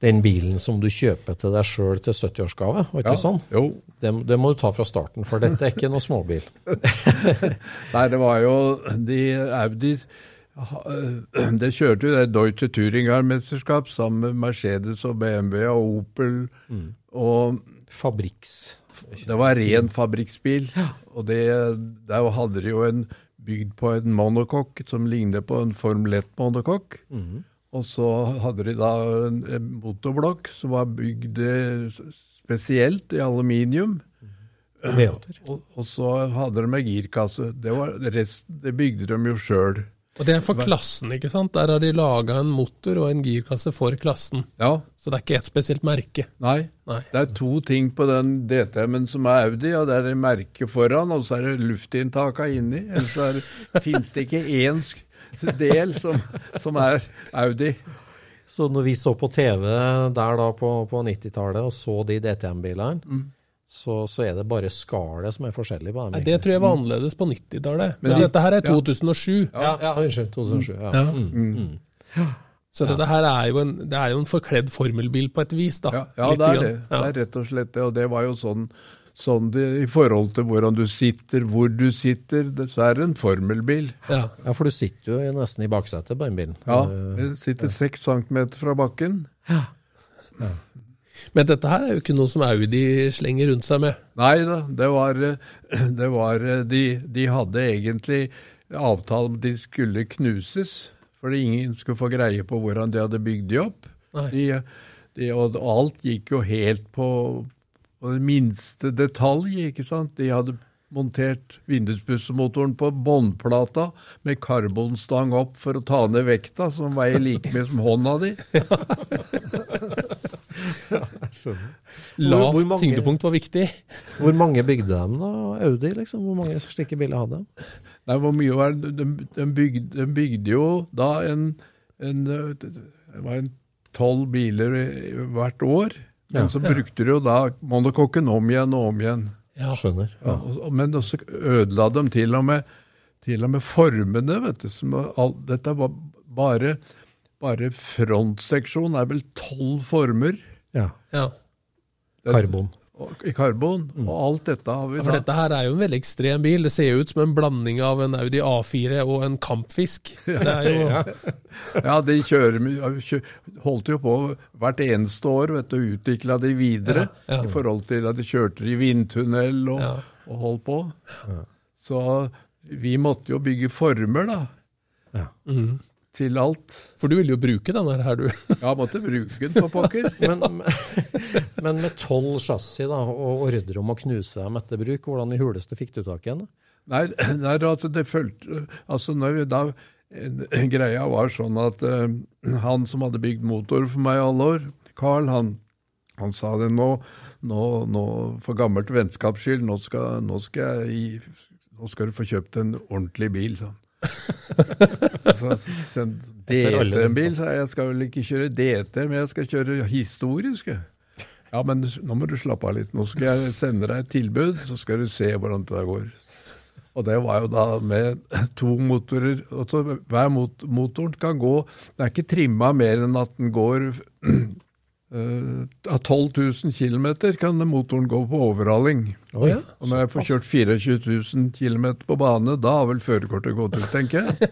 den bilen som du kjøper til deg sjøl til 70-årsgave, var ikke Ja, sånn? jo. Det, det må du ta fra starten, for dette er ikke noe småbil. Nei, det var jo de Audi eh, Det kjørte jo det Deutsche Thüringer-mesterskap sammen med Mercedes og BMW og Opel. Og Fabriks. det var ren fabrikksbil. Og det, der hadde de jo en bygd på en monokokk som ligner på en Formel 1-monocoque. Og så hadde de da en, motorblokk som var bygd eh, spesielt i aluminium. V8-er. Og, og så hadde de en girkasse. Det, var, resten, det bygde de jo sjøl. Og det er for klassen, ikke sant? Der har de laga en motor og en girkasse for klassen. Ja, Så det er ikke ett spesielt merke. nei. Nei. Det er to ting på den DTM-en som er Audi, og det er det merket foran, og så er det luftinntaket inni. Ellers så det- finnes det ikke én del som, som er Audi. Så når vi så på TV der da på, på 90-tallet og så de DTM-bilene, så, så er det bare skallet som er forskjellig på dem. Nei, det tror jeg var annerledes på 90-tallet. Men de- dette her er 2007. Ja, ja, unnskyld. 2007. Ja. Ja. Mm. Så dette her er jo en, det er jo en forkledd formelbil på et vis, da. Ja, ja det er det. Det er rett og slett det. Og det var jo sånn, sånn det, i forhold til hvordan du sitter, hvor du sitter. Det, så er det en formelbil. Ja. Ja, for du sitter jo nesten i baksetet på den bilen. Ja, du jeg sitter seks centimeter fra bakken. Men dette her er jo ikke noe som Audi slenger rundt seg med. Nei da, det var, eh, det var eh, de, de hadde egentlig avtale om at de skulle knuses, fordi ingen skulle få greie på hvordan de hadde bygd de opp. De, de, og alt gikk jo helt på, på den minste detalj, ikke sant. De hadde montert vindusbussmotoren på båndplata med karbonstang opp for å ta ned vekta, som veier like mye som hånda di. Lavt hvor mange- tyngdepunkt var viktig. Hvor mange bygde de da, Audi? liksom? Hvor mange slike biler hadde de? Nei, hvor mye var det? De, de, bygde, de bygde jo da en, en Det var en tolv biler hvert år. Men Ja. så brukte de jo da monokokken om igjen og om igjen. Ja. Skjønner. Ja, Ja, og- men også ødela de til og med, til og med formene, vet du. Som all, dette var bare, bare frontseksjon er vel tolv former Ja. Ja. Karbon. og- i karbon. Og alt dette har vi Ja, For da. dette her er jo en veldig ekstrem bil. Det ser jo ut som en blanding av en Audi A4 og en kampfisk. Det er jo Ja, de kjører, kjø- holdt jo på hvert eneste år vet du, og utvikla de videre Ja, ja. i forhold til at de kjørte i vindtunnel og, Ja. og holdt på. Så vi måtte jo bygge former, da. Ja. Til alt. For du ville jo bruke den her, du. Ja, måtte bruke den på pokker. Men, men med tolv chassis da, og ordre om å knuse dem etter bruk, hvordan i huleste fikk du tak i da? Nei, nei altså det følte Altså når vi da Greia var sånn at uh, han som hadde bygd motor for meg i alle år, Carl, han, han sa det nå, nå, nå for gammelt vennskaps skyld, nå skal, nå, skal jeg, nå skal du få kjøpt en ordentlig bil, han. Så, så, Etter alle. DT-bil, sa jeg. Jeg skal vel ikke kjøre DT, men jeg skal kjøre historisk. Ja, men nå må du slappe av litt. Nå skal jeg sende deg et tilbud, så skal du se hvordan det går. Og det var jo da med to motorer. Hver mot motoren kan gå Det er ikke trimma mer enn at den går Av 12 000 km kan motoren gå på overhaling. Oi, Og når jeg får kjørt 24 000 km på bane, da har vel førerkortet gått ut, tenker jeg.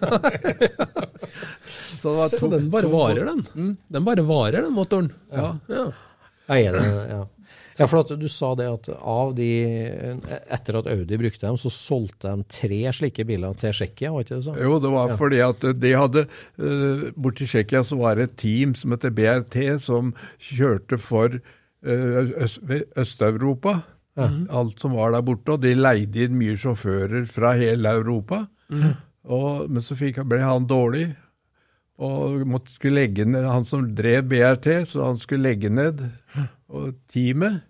Så det var Så den bare varer, den. Den bare varer, den motoren. Ja. Ja. Ja, ja. ja, for at du sa det at av de Etter at Audi brukte dem, så solgte de tre slike biler til Tsjekkia, var ikke det sånn? Jo, det var fordi at de hadde uh, Borti Tsjekkia så var det et team som heter BRT, som kjørte for eh, Øst-Europa. Øst-Europa. Alt som var der borte. Og de leide inn mye sjåfører fra hele Europa. Og, men så fikk, ble han dårlig. Og måtte, skulle legge ned, han som drev BRT, så han skulle legge ned og teamet.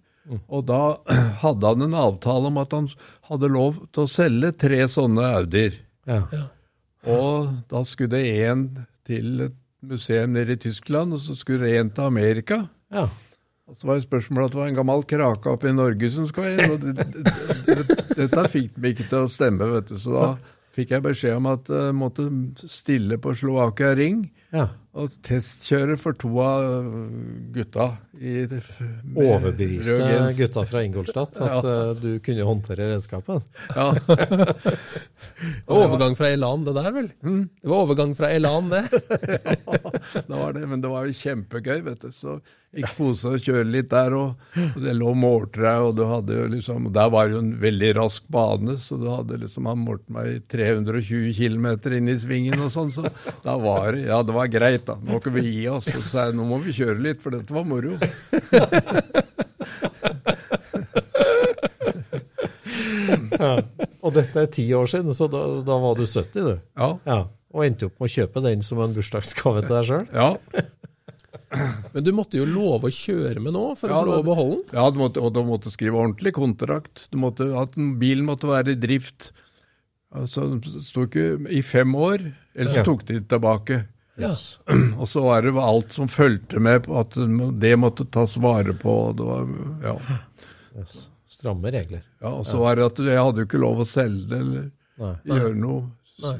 Og da hadde han en avtale om at han hadde lov til å selge tre sånne Audier. Ja. Og da skulle det én til et museum nede i Tyskland, og så skulle det én til Amerika. ja. Og så var jo spørsmålet at det var en gammel krake oppe i Norge som skulle inn. og det, det, det, Dette fikk de ikke til å stemme, vet du. Så da fikk jeg beskjed om at jeg måtte stille på Slovakia Ring Ja. og testkjøre for to av gutta. I, Overbevise rød gens. gutta fra Ingolstadt at eh, du kunne håndtere redskapen. Ja. Var overgang fra Elan, det der, vel? Det var overgang fra Elan, det. det var det, men det var jo kjempegøy, vet du. Så gikk kose og kjøre litt der, og, og det lå måltrær, og du hadde jo liksom Der var jo en veldig rask bane, så du hadde liksom Han målte meg 320 km inn i svingen og sånn, så da var det Ja, det var greit, da. Nå kan vi gi oss. Og så sa jeg nå må vi kjøre litt, for dette var moro. Ja. Og dette er ti år siden, så da, da var du 70, du. Ja. Ja. Og endte opp med å kjøpe den som en bursdagsgave til deg sjøl. Ja. Men du måtte jo love å kjøre med nå, for Ja, å få lov å beholde den. Ja, du måtte, og du måtte skrive ordentlig kontrakt. Du måtte, at bilen måtte være i drift. Altså, sto ikke i fem år, ellers Ja. så tok de det tilbake. Yes. Og så var det alt som fulgte med, på at det måtte tas vare på. og Det var, ja. Yes. Stramme regler. ja, og så var det at jeg hadde jo ikke lov å selge det eller Nei. gjøre noe. Nei.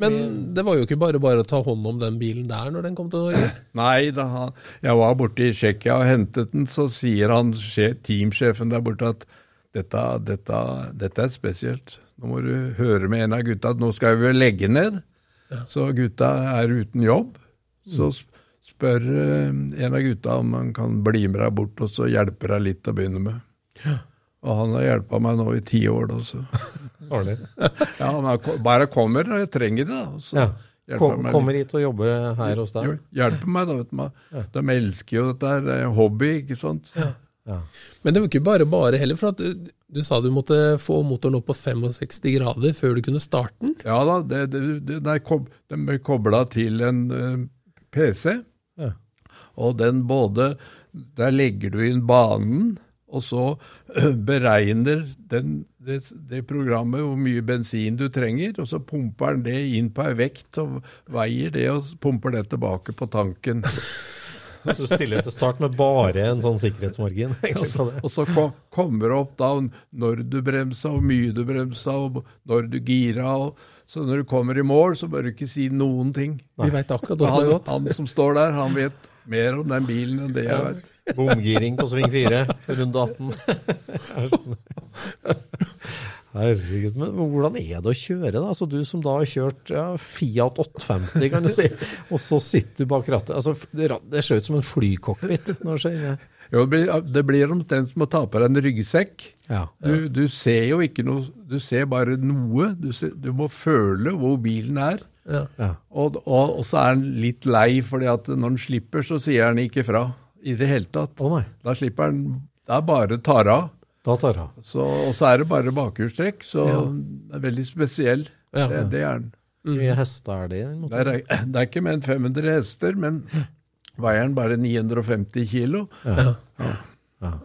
Men det var jo ikke bare bare å ta hånd om den bilen der når den kom til Norge. Nei, da han, jeg var borte i Tsjekkia og hentet den, så sier han, teamsjefen der borte at dette, dette, dette er spesielt. Nå må du høre med en av gutta at nå skal vi vel legge ned. Så gutta er uten jobb. Så spør eh, en av gutta om han kan bli med deg bort, og så hjelper deg litt å begynne med. Og han har hjelpa meg nå i ti år, da. Så. Ja, men bare kommer når jeg trenger det, da. Så Ja. Kom, meg kommer litt. hit og jobber her hos Jo, hjelper meg, da. vet du. De elsker jo dette her. Det er hobby, ikke sant. Ja. Men det var ikke bare bare heller, for at du, du sa du måtte få motoren opp på 65 grader før du kunne starte den. Ja da, det, det, det, det er kob, den ble kobla til en uh, PC, Ja. og den både Der legger du inn banen, og så eh, beregner den, det, det programmet hvor mye bensin du trenger, og så pumper den det inn på ei vekt og veier det og pumper det tilbake på tanken. Så du stiller til start med bare en sånn sikkerhetsmargin. Og så, og så kom, kommer det opp da når du bremsa, og mye du bremsa, og når du gira. Og, så når du kommer i mål, så bør du ikke si noen ting. Vi vet akkurat hvordan det har Han, gått. han som står der, han vet mer om den bilen enn det jeg veit. Bomgiring på sving 4, runde 18. Herregud, men hvordan er det å kjøre, da? Altså, du som da har kjørt ja, Fiat 850, kan du si, og så sitter du bak rattet. Altså, det, ser ut som en flycockpit når det skjer. Jo, det blir, det omtrent som å ta på deg en ryggsekk. Ja. Du, du ser jo ikke noe, du ser bare noe. Du, ser, du må føle hvor bilen er. Ja. Ja. Og, og, og så er han litt lei, fordi at når han slipper, så sier han ikke fra i det hele tatt. Å nei, Da slipper han Det er bare tar av. da tar av. Så, og så er det bare bakhjulstrekk, så det er veldig spesiell. Ja. Det, det er den. Hvor mye hester er det? Det er, det er ikke mer enn 500 hester, men veier den bare 950 kilo. Ja. Faen.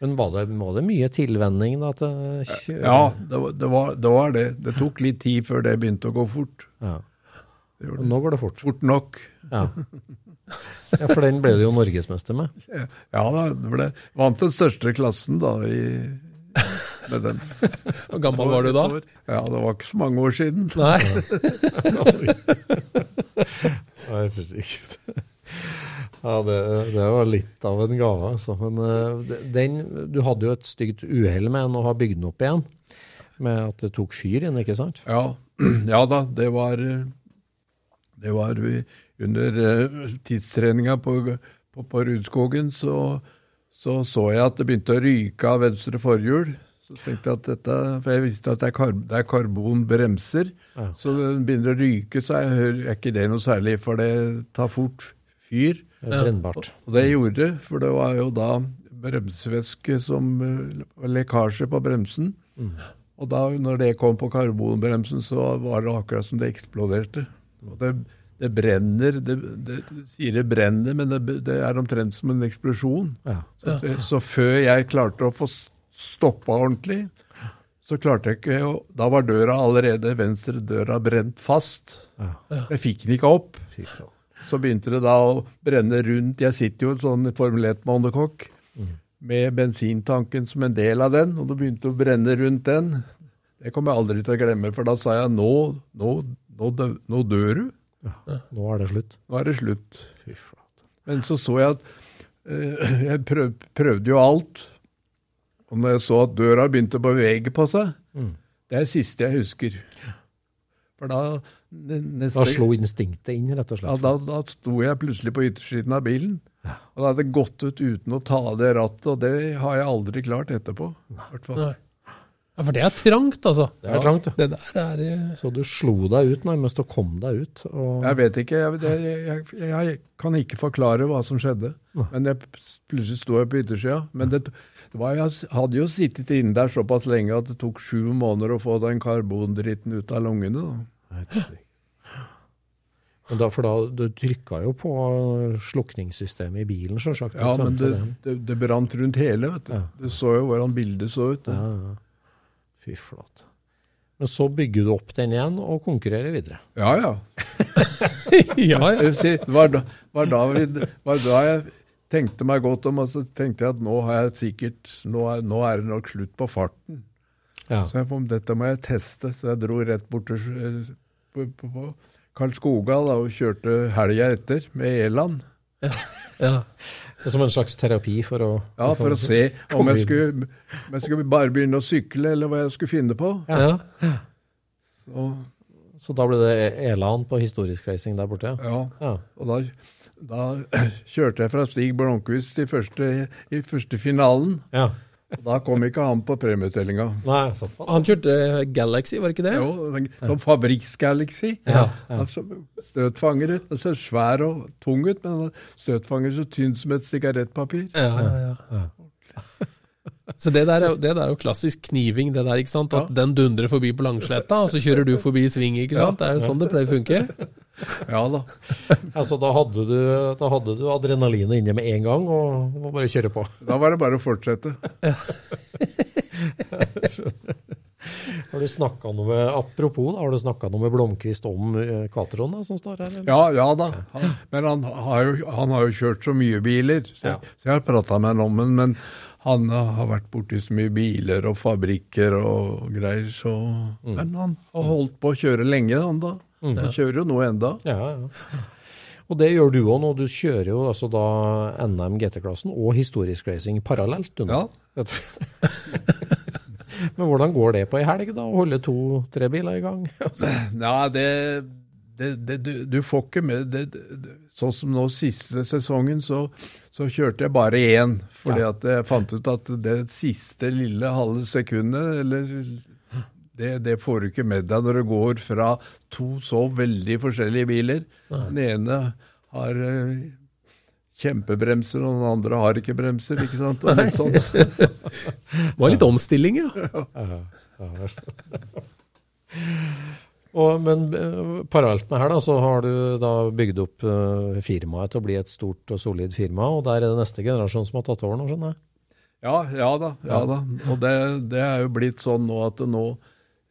Men var det, var det mye tilvenning da til kjøre? Ja, det var, det, var, det var det. Det tok litt tid før det begynte å gå fort. Ja. Det Og nå går det fort. Fort nok. Ja. ja, for den ble du jo norgesmester med. Ja da, det ble vant den største klassen da i, med den. Hvor gammel var du da? Ja, det var ikke så mange år siden. Nei. Herregud. Ja, det, det var litt av en gave, altså. Men eh, den, du hadde jo et stygt uhell med den og har bygd den opp igjen. Med at det tok fyr i ikke sant? Ja, ja da, det var eh, Det var vi under eh, tidstreninga på, på, på Rudskogen, så, så så jeg at det begynte å ryke av venstre forhjul. Så tenkte jeg at dette, For jeg visste at det er, kar, det er karbonbremser. Ja. Så den begynner å ryke, så hører er ikke det noe særlig, for det tar fort fyr. Det Ja. Og det gjorde det, for det var jo da bremsevæske som eh, lekkasje på bremsen. Og da når det kom på karbonbremsen, så var det akkurat som det eksploderte. Og det, det brenner, det, det, det sier det brenner, men det, det er omtrent som en eksplosjon. Ja. Så, så før jeg klarte å få stoppa ordentlig, så klarte jeg ikke å Da var døra allerede, venstre døra brent fast. Ja. Jeg fikk den ikke opp. Fikk faen. Så begynte det da å brenne rundt. Jeg sitter jo i en sånn Formel 1-monokokk med bensintanken som en del av den, og det begynte å brenne rundt den. Det kommer jeg aldri til å glemme, for da sa jeg nå, nå, nå, dø, nå dør du. Nå er det slutt. Nå er det slutt. Fy flate. Men så så jeg at øh, Jeg prøv, prøvde jo alt. Og når jeg så at døra begynte å bevege på seg, Mm. det er det siste jeg husker. For da neste, Da slo instinktet inn, rett og ja, slett. da, da sto jeg plutselig på yttersiden av bilen. Og da hadde gått ut uten å ta av det rattet, og det har jeg aldri klart etterpå. i hvert fall. Nei. Ja, for det er trangt, altså. Det er trangt, ja. Det der er uh... Så du slo deg ut nærmest og kom deg ut. Og... Jeg vet ikke, jeg, det, jeg, jeg, jeg kan ikke forklare hva som skjedde. Men jeg, plutselig sto jeg på yttersida. Men det, det var, jeg hadde jo sittet inne der såpass lenge at det tok sju måneder å få den karbondritten ut av lungene. Da. Herregud. Da, for da, du trykka jo på slukningssystemet i bilen, sjølsagt. Ja, men det, det, det brant rundt hele. vet du. Ja. Du så jo hvordan bildet så ut. ja, ja. Fy flate. Men så bygger du opp den igjen og konkurrerer videre. Ja, ja. Ja, ja. Jeg si, var da, var, da vi, var da jeg tenkte meg godt om, og så tenkte jeg at nå har jeg sikkert Nå er, nå er det nok slutt på farten. Ja. Så jeg, dette må jeg teste, så jeg dro rett bort til eh, på, på, på Karl Skogal og kjørte helga etter med Eland. ja. Er som en slags terapi for å Ja, for å se om jeg skulle, om jeg skulle bare begynne å sykle, eller hva jeg skulle finne på. ja. Så, Så da ble det Elan på historisk racing der borte? ja. Ja. Og da, da kjørte jeg fra Stig Blomkvist i første, i første finalen. ja. Da kom ikke han på premieutdelinga. Han kjørte Galaxy, var det ikke det? Jo, som Fabrikks-Galaxy. Ja. Altså, støtfanger. Den ser svær og tung ut, men støtfanger så tynn som et sigarettpapir. Ja, ja, ja. Så det der, er, det der er jo klassisk kniving, det der, ikke sant? At den dundrer forbi på langsletta, og så kjører du forbi i sving, ikke sant? Det er jo sånn det pleier å funke. Ja da. Altså, da hadde du, da hadde du adrenalinet inne med en gang, og må bare kjøre på. Da var det bare å fortsette. Har du snakka noe med, Apropos, da, har du snakka noe med Blomkvist om Cateron som står her? Eller? Ja, ja da. Han, men han har, jo, han har jo kjørt så mye biler, så, Ja. så jeg har prata med han om den. Men han har vært borti så mye biler og fabrikker og greier, så Men han har holdt på å kjøre lenge, han da. Han kjører jo nå enda. Ja, ja. Og det gjør du òg nå. Du kjører jo altså da NM GT-klassen og historisk racing parallelt. Du, nå. Men hvordan går det på ei helg, da? Å holde to-tre biler i gang? Nei, det, det, det du, du får ikke med det, det, Sånn som nå siste sesongen, så, så kjørte jeg bare én. Fordi Ja. at jeg fant ut at det siste lille halve sekundet, eller det, det får du ikke med deg når du går fra to så veldig forskjellige biler. Den ene har eh, kjempebremser, og den andre har ikke bremser. ikke sant? Litt sånn. Det var litt omstilling, ja, ja. Og, men eh, parallelt med her da, så har du da bygd opp eh, firmaet til å bli et stort og solid firma, og der er det neste generasjon som har tatt over nå, skjønner jeg. Ja, ja da. ja da. Og det, det er jo blitt sånn nå at nå,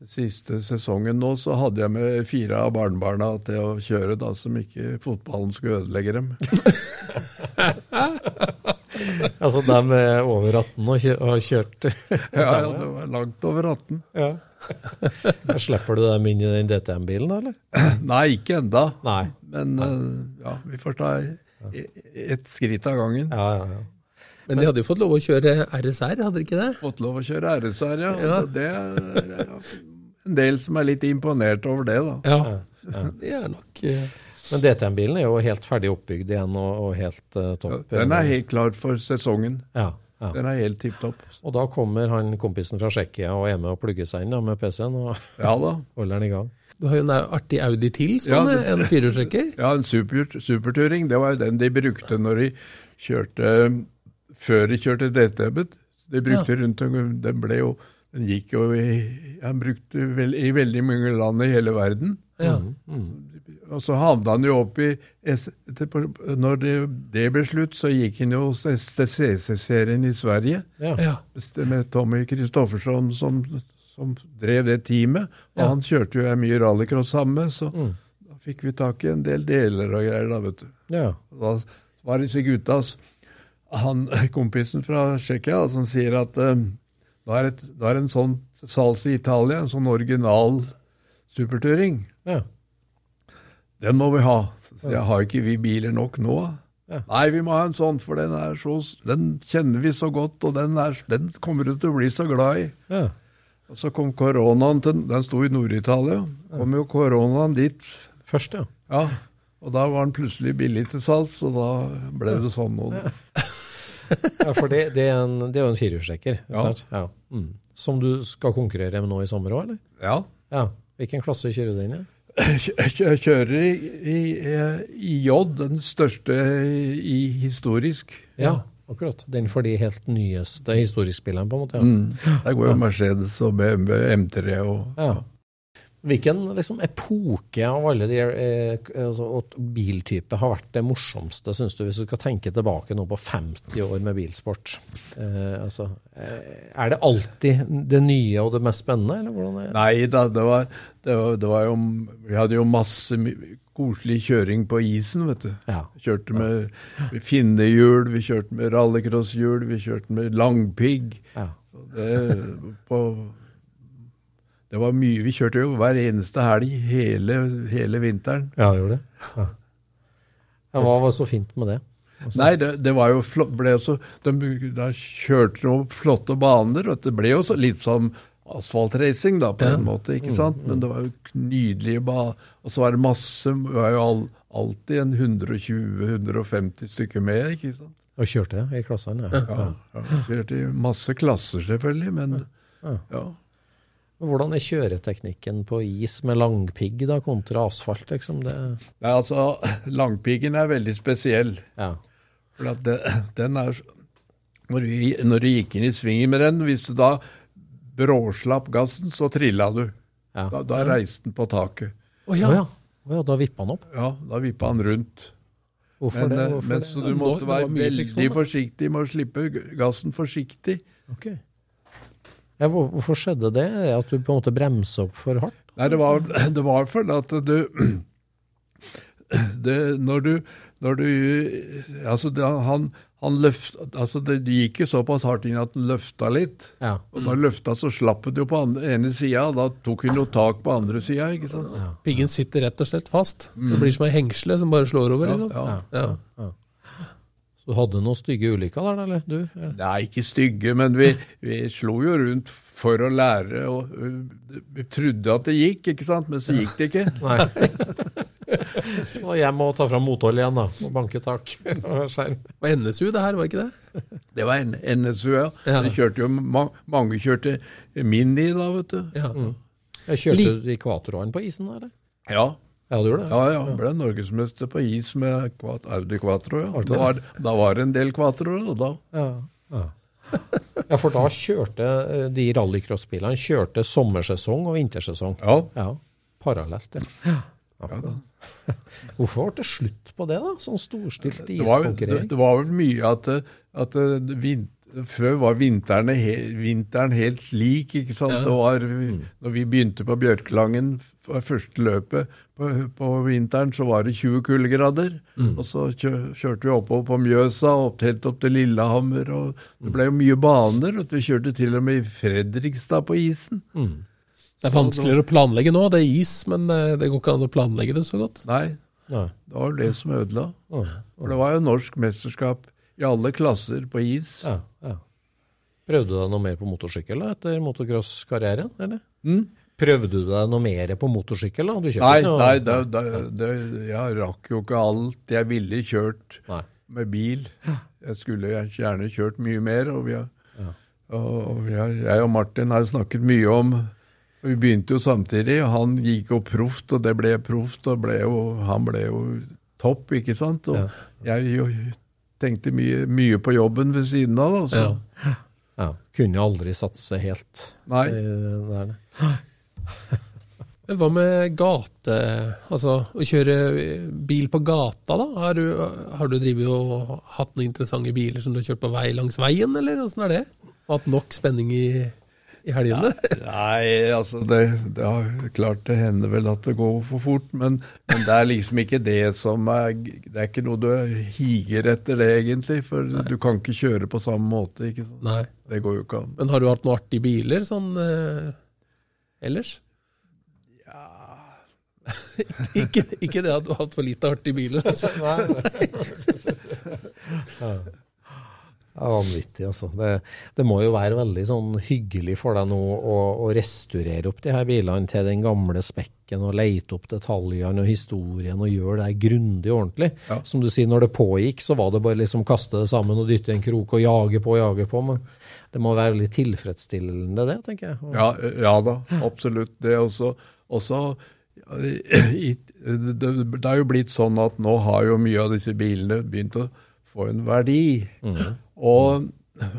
siste sesongen nå, så hadde jeg med fire av barnebarna til å kjøre, da, som ikke fotballen skulle ødelegge dem. Altså dem er over 18 og kjø- og Ja, ja, det var langt over 18. Ja. Slipper du dem inn i den DTM-bilen, eller? Nei, ikke enda. Nei. Men uh, ja, vi får ta ett skritt av gangen. Ja, ja, ja. Men de hadde jo fått lov å kjøre RSR, hadde de ikke det? Fått lov å kjøre RSR, ja. Ja. Det er ja, en del som er litt imponert over det, da. Ja. Det er nok eh, Men DTM-bilen er jo helt ferdig oppbygd igjen og, og helt eh, topp. Den er helt klar for sesongen. Ja, ja. Den er helt tipp topp. Og da kommer han kompisen fra Tsjekkia og er med og plugger seg inn da, med PC-en og Ja da. holder den i gang. Du har jo en artig Audi til stående, Ja, det- en firehjulstrekker. Ja, en super, superturing. Det var jo den de brukte når de kjørte Før de kjørte DTB-et. De brukte rundt Den ble jo Den gikk jo i Han brukte vel, i veldig mange land i hele verden. Ja. Og så havna han jo opp i Når det, det ble slutt, så gikk han jo hos STCC-serien i Sverige. Ja. Ja. Med Tommy Kristoffersson som, som drev det teamet. Og Ja. han kjørte jo mye rallycross sammen med, så Mm. da fikk vi tak i en del deler og greier, da, vet du. Ja. Og Da var disse gutta, han kompisen fra Tsjekkia, som sier at um, Nå er, et, nå er en sånn salsa i Italia, en sånn original superturing. Ja. Den må vi ha. Så jeg har ikke vi biler nok nå. Ja. Nei, vi må ha en sånn, for den er så Den kjenner vi så godt, og den, er, den kommer du til å bli så glad i. Ja. Og så kom koronaen til Den sto i Nord-Italia. Kom jo koronaen dit. Først, ja. Ja. Og da var den plutselig billig til salgs, og da ble det sånn. Og, ja for det, det, er en, det er jo en firehjulstrekker. Ja. Ja. Mm. Som du skal konkurrere med nå i sommer òg, eller? ja. Ja. Hvilken klasse kjører du inn i? Kjører i, i, i J, den største i historisk. Ja, akkurat. Den for de helt nyeste historiskbilene, på en måte. Ja. Mm. Der går jo Mercedes og BMW M3 og Ja. Hvilken liksom, epoke av alle de eh, altså, og biltyper har vært det morsomste, syns du, hvis du skal tenke tilbake nå på 50 år med bilsport? Eh, altså, eh, er det alltid det nye og det mest spennende, eller hvordan er det? Nei da, det var, det var, det var jo Vi hadde jo masse koselig kjøring på isen, vet du. Ja. Kjørte med finnehjul, vi kjørte med rallycrosshjul, vi kjørte med langpigg. Ja. Det, på, det var mye. Vi kjørte jo hver eneste helg hele, hele vinteren. Ja, gjorde det. Ja. Ja, hva var så fint med det? Altså, Nei, det, det var jo flott, ble også, de, Da kjørte de opp flotte baner, og det ble jo så, litt som asfaltracing, da, på Ja. en måte. ikke sant? Men det var jo nydelige baner. Og så var det masse Det var jo all, alltid en 120-150 stykker med, ikke sant? Og kjørte i klassene? Ja. Ja, ja. Kjørte i masse klasser, selvfølgelig, men ja. Hvordan er kjøreteknikken på is med langpigg da, kontra asfalt? Liksom? Det, Nei, altså, langpiggen er veldig spesiell. ja. For at det, den er når du, når du gikk inn i svingen med den, hvis du da bråslapp gassen, så trilla du. Ja. Da, da reiste den på taket. Å ja. Oh, ja, da vippa han opp? Ja, da vippa han rundt. Hvorfor Men, det? eh, Hvorfor men det? så du måtte være veldig forsiktig med å slippe gassen forsiktig. Ok. Ja, hvorfor skjedde det? At du på en måte bremser opp for hardt? Nei, det var, det var fordi at du det, Når du, når du Altså, det, han, han løft, altså det, gikk jo såpass hardt inn at han løfta litt. Ja. Og da løfta, så slapp det jo på andre, ene sida, og da tok hun jo tak på andre sida, sant? Piggen sitter rett og slett fast. Det blir som ei hengsle som bare slår over. liksom. Ja, Ja. Så du hadde noen stygge ulykker der, eller? Du? eller? Nei, ikke stygge, men vi, vi slo jo rundt for å lære, og øh, vi trodde at det gikk, ikke sant? Men så gikk det ikke. Nei. Så hjem og ta fram mothold igjen, da. Og banke tak. og skjerm. Og NSU det her, var ikke det? Det var en NSU, ja. Ja. Det kjørte jo, mange kjørte Mini da, vet du. Ja. Jeg kjørte du i Quatroen på isen, eller? Ja. Ja, du gjorde det? Ja, ja, ble norgesmester på is med Audi Quatro. Ja. Da, var, da var det en del Quatroer, da Ja. ja. Ja, for da kjørte eh, de rallycrossbilene kjørte sommersesong og vintersesong. Ja. Ja, parallelt. Ja. Akkurat. Hvorfor ble det slutt på det, da? Sånn storstilt det det, det var vel mye at, det- at det vin, før var vinteren, he, vinteren helt lik, ikke sant? Det var, når vi begynte på Bjørkelangen, første løpet på, på vinteren, så var det 20 kuldegrader. Og så kjø, kjørte vi oppover på Mjøsa, opp, helt opp til Lillehammer, og det ble jo mye baner. og vi kjørte til og med i Fredrikstad på isen. Det er vanskeligere å planlegge nå. Det er is, men eh, det går ikke an å planlegge det så godt. Nei, Nei. det var det som ødela. For det var jo norsk mesterskap i alle klasser på is. Ja, ja. Prøvde du deg noe mer på motorsykkel da, etter motocross-karrieren, eller? Mm. Prøvde du deg noe mer på motorsykkel? da? Nei, noe- nei det, det, det, jeg rakk jo ikke alt jeg ville kjørt Nei. med bil. Jeg skulle gjerne kjørt mye mer. Og, vi har, og, og har, jeg og Martin har snakket mye om Vi begynte jo samtidig, og han gikk jo proft, og det ble proft, og ble jo, han ble jo topp, ikke sant? Og jeg jo tenkte mye, mye på jobben ved siden av, da. Så. Ja. Ja, kunne aldri satse helt. Nei. eh, der, Hva med gate, altså å kjøre bil på gata, da? Har du, har du drivet og hatt noen interessante biler som du har kjørt på vei langs veien, eller åssen er det? Hatt nok spenning i i helgene? Nei, altså det, det er klart det hender vel at det går for fort, men, men, det er liksom ikke det som er Det er ikke noe du higer etter det, egentlig. For Nei. du kan ikke kjøre på samme måte. ikke sant? Nei. Det går jo ikke an. Men har du hatt noen artige biler sånn eh, ellers? Ja ikke, ikke, det at du har hatt for lite artige biler, altså. Nei. ja. Ja, vanvittig, altså. Det, det, må jo være veldig sånn hyggelig for deg nå å, å, restaurere opp de her bilene til den gamle spekken og leite opp detaljene og historien og gjøre det grundig og ordentlig. Ja. Som du sier, når det pågikk, så var det bare liksom kaste det sammen og dytte i en krok og jage på og jage på. Men det må være veldig tilfredsstillende, det, tenker jeg. Ja, ja da, absolutt. Det er også, også det, det er jo blitt sånn at nå har jo mye av disse bilene begynt å få en verdi. Mm. Og,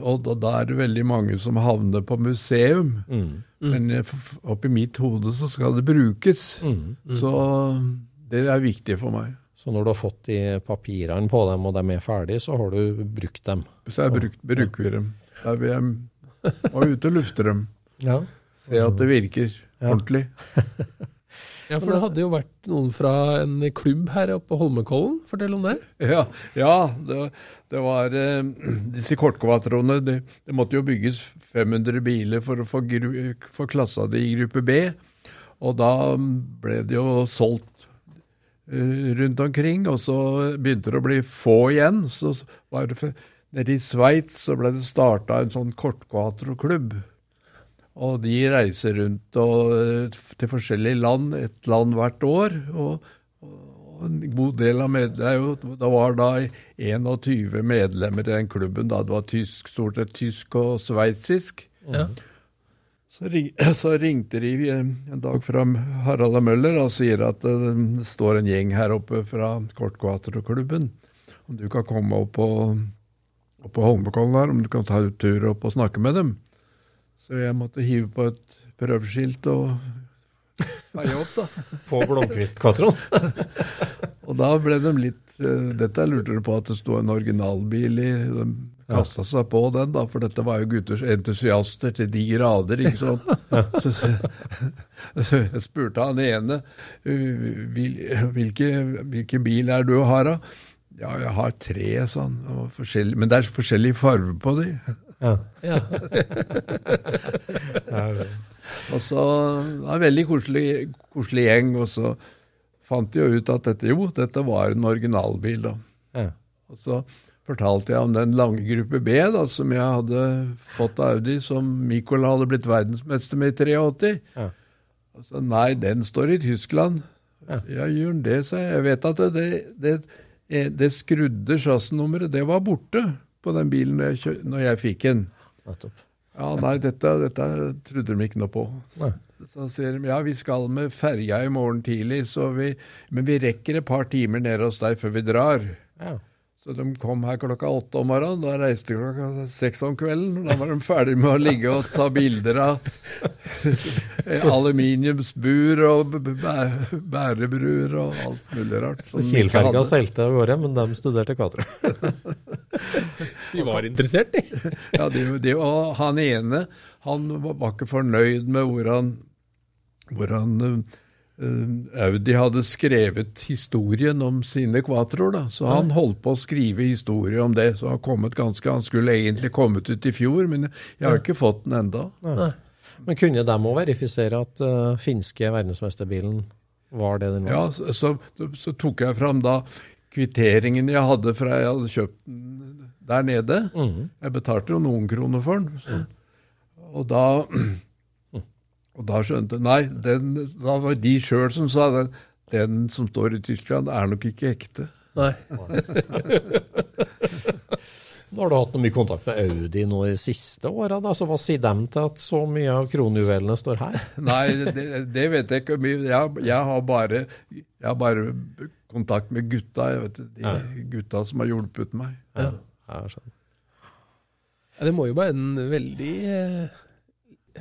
og, da er det veldig mange som havner på museum. Mm. Men eh, oppi mitt hode så skal det brukes. Mm. Mm. Så det er viktig for meg. Så når du har fått de papirene på dem, og de er ferdige, så har du brukt dem? Så jeg brukt, bruker vi dem. Da vil jeg må ut og lufte dem. Ja. Se at det virker ja. ordentlig. Ja, for det hadde jo vært noen fra en klubb her oppe på Holmenkollen. Fortell om det. Ja, ja det, det, var uh, disse kortkvatroene. Det, det, måtte jo bygges 500 biler for å få, få klassa det i gruppe B. Og da ble det jo solgt uh, rundt omkring, og så begynte det å bli få igjen. Så var det Nede i Sveits så ble det starta en sånn kortkvatroklubb. Og de reiser rundt og, eh, til forskjellige land, et land hvert år. og, og en god del av medlemmene Det var da 21 medlemmer i den klubben. da Det var tysk, stort sett tysk og sveitsisk. Ja. Så, ring, så, ringte de eh, en dag fra Harald og Møller og sier at eh, det står en gjeng her oppe fra Kortkvaterklubben. Om du kan komme opp på, opp på Holmenkollen her, om du kan ta ut tur opp og snakke med dem. Så jeg måtte hive på et prøveskilt og veie opp, da. På Blomkvist-Katron? og da ble de litt uh, Dette lurte de på at det sto en originalbil i. De kasta ja. seg på den, da, for dette var jo gutters entusiaster til de grader, ikke sant. så, så, så, jeg spurte han ene hvil, hvilke, bil er du har, da? Ja, jeg har tre, sa han. Men det er forskjellig farge på de. Ja. ja. og så det var en veldig koselig, koselig, gjeng, og så fant de jo ut at dette jo, dette var en originalbil. da. Ja. Og så fortalte jeg om den lange gruppe B da, som jeg hadde fått av Audi, som Mikola hadde blitt verdensmester med i 83. Ja. Og så nei, den står i Tyskland. Ja, ja gjør den det, sa jeg. Jeg vet at det, det, det, det skrudde chassisnummeret, det var borte på den bilen når jeg, når jeg fikk den. Ja, nei, dette, dette, trodde de ikke noe på. Nei. Så sier de ja, vi skal med ferja i morgen tidlig, vi, men vi rekker et par timer nede hos deg før vi drar. Ja. Så de kom her klokka åtte om morgenen. Da reiste de klokka seks om kvelden. Da var de ferdige med å ligge og ta bilder av aluminiumsbur og bærebruer og alt mulig rart. Så Kielferga seilte av gårde, men de studerte Katra. de var interessert, de. ja, de, de, og han ene han var ikke fornøyd med hvor han, hvor han Eh, Audi hadde skrevet historien om sine kvatroer, så han holdt på å skrive historie om det. Så han, kommet ganske, han skulle egentlig kommet ut i fjor, men jeg har ikke fått den enda. Men kunne de òg verifisere at uh, finske verdensmesterbilen var det den var? Ja, så, så, så, tok jeg fram da kvitteringen jeg hadde fra jeg hadde kjøpt den der nede. Mm. Jeg betalte jo noen kroner for den. Så, og da og da skjønte Nei, den, da var de sjøl som sa den, den som står i Tyskland, er nok ikke ekte. Nei. Nå har du hatt noe mye kontakt med Audi nå de siste åra. Så hva sier dem til at så mye av kronjuvelene står her? Nei, det, det, vet jeg ikke. Jeg, jeg, har bare, jeg, har bare, kontakt med gutta. Jeg vet, de ja. gutta som har hjulpet meg. Ja. Ja, det må jo være en veldig eh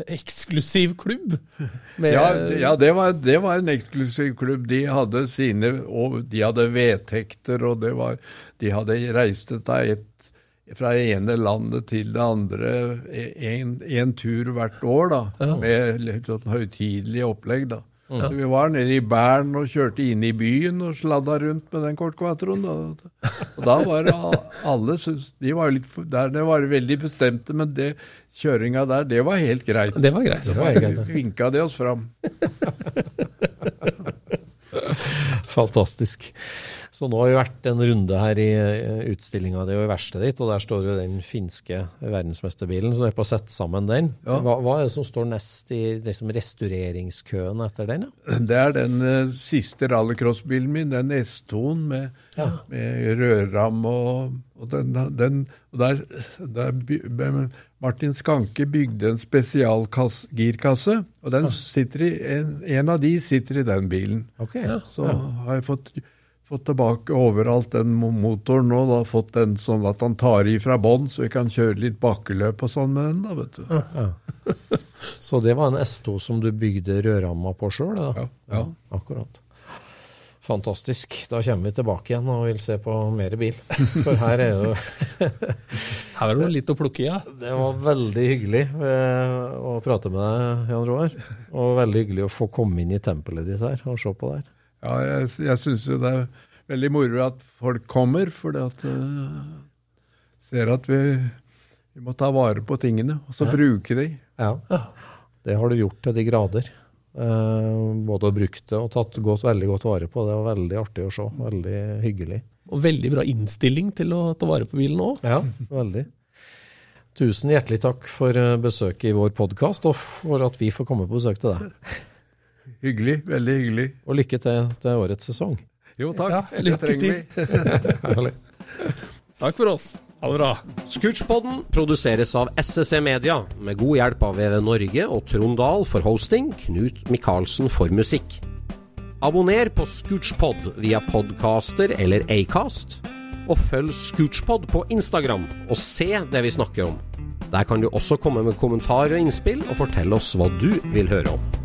eksklusiv klubb. ja, ja det, var, det, var, en eksklusiv klubb. De hadde sine og de hadde vedtekter, og det var, de hadde reist et, fra ene landet til det andre en tur hvert år, da, ja. med litt sånn høytidelig opplegg. da. Mm. Så vi var nede i Bern og kjørte inn i byen og sladda rundt med den kortquatroen. Og da var alle De var litt der det var veldig bestemte, men det, kjøringa der, det var helt greit. Det var greit. Det var greit. Vinka de oss fram. Fantastisk. Så nå har vi vært en runde her i utstillinga di og i verkstedet ditt, og der står jo den finske verdensmesterbilen, så du er på å sette sammen den. Ja. Hva, hva, er det som står nest i liksom, restaureringskøen etter den? Ja? Det er den uh, siste rallycrossbilen min, den S2-en med, ja. med rødram og, og den, den og der, der, Martin Skanke bygde en spesialgirkasse, og den sitter i, en, en, av de sitter i den bilen. Okay. Så har jeg fått fått tilbake overalt den motoren nå. da, Fått den sånn at han tar i fra bånn, så vi kan kjøre litt bakkeløp og sånn med den. da, vet du. Ja. så det var en S2 som du bygde rødramma på sjøl? Ja, ja. ja. Akkurat. Fantastisk. Da kommer vi tilbake igjen og vil se på mer bil. For her er jo Her er det litt å plukke i, ja. Det var veldig hyggelig eh, å prate med deg, Jan Roar. Og veldig hyggelig å få komme inn i tempelet ditt her og se på det her. Ja, jeg, jeg syns jo det er veldig moro at folk kommer, for at uh, ser at vi, vi, må ta vare på tingene, og så ja. bruke de. Ja. det har du gjort til de grader. Uh, både brukt det og tatt godt, veldig godt vare på. Det var veldig artig å se. Veldig hyggelig. Og veldig bra innstilling til å ta vare på bilen òg. Ja, veldig. Tusen hjertelig takk for eh, besøket i vår podkast, og for at vi får komme på besøk til deg. Hyggelig. Veldig hyggelig. Og lykke til til årets sesong. Jo, takk. Ja, lykke til. takk for oss. Ha det bra. Scootspodden produseres av SSC Media, med god hjelp av VV Norge og Trond Dahl for hosting, Knut Micaelsen for musikk. Abonner på Scootspod via podcaster eller Acast, og følg Scootspod på Instagram og se det vi snakker om. Der kan du også komme med kommentarer og innspill, og fortelle oss hva du vil høre om.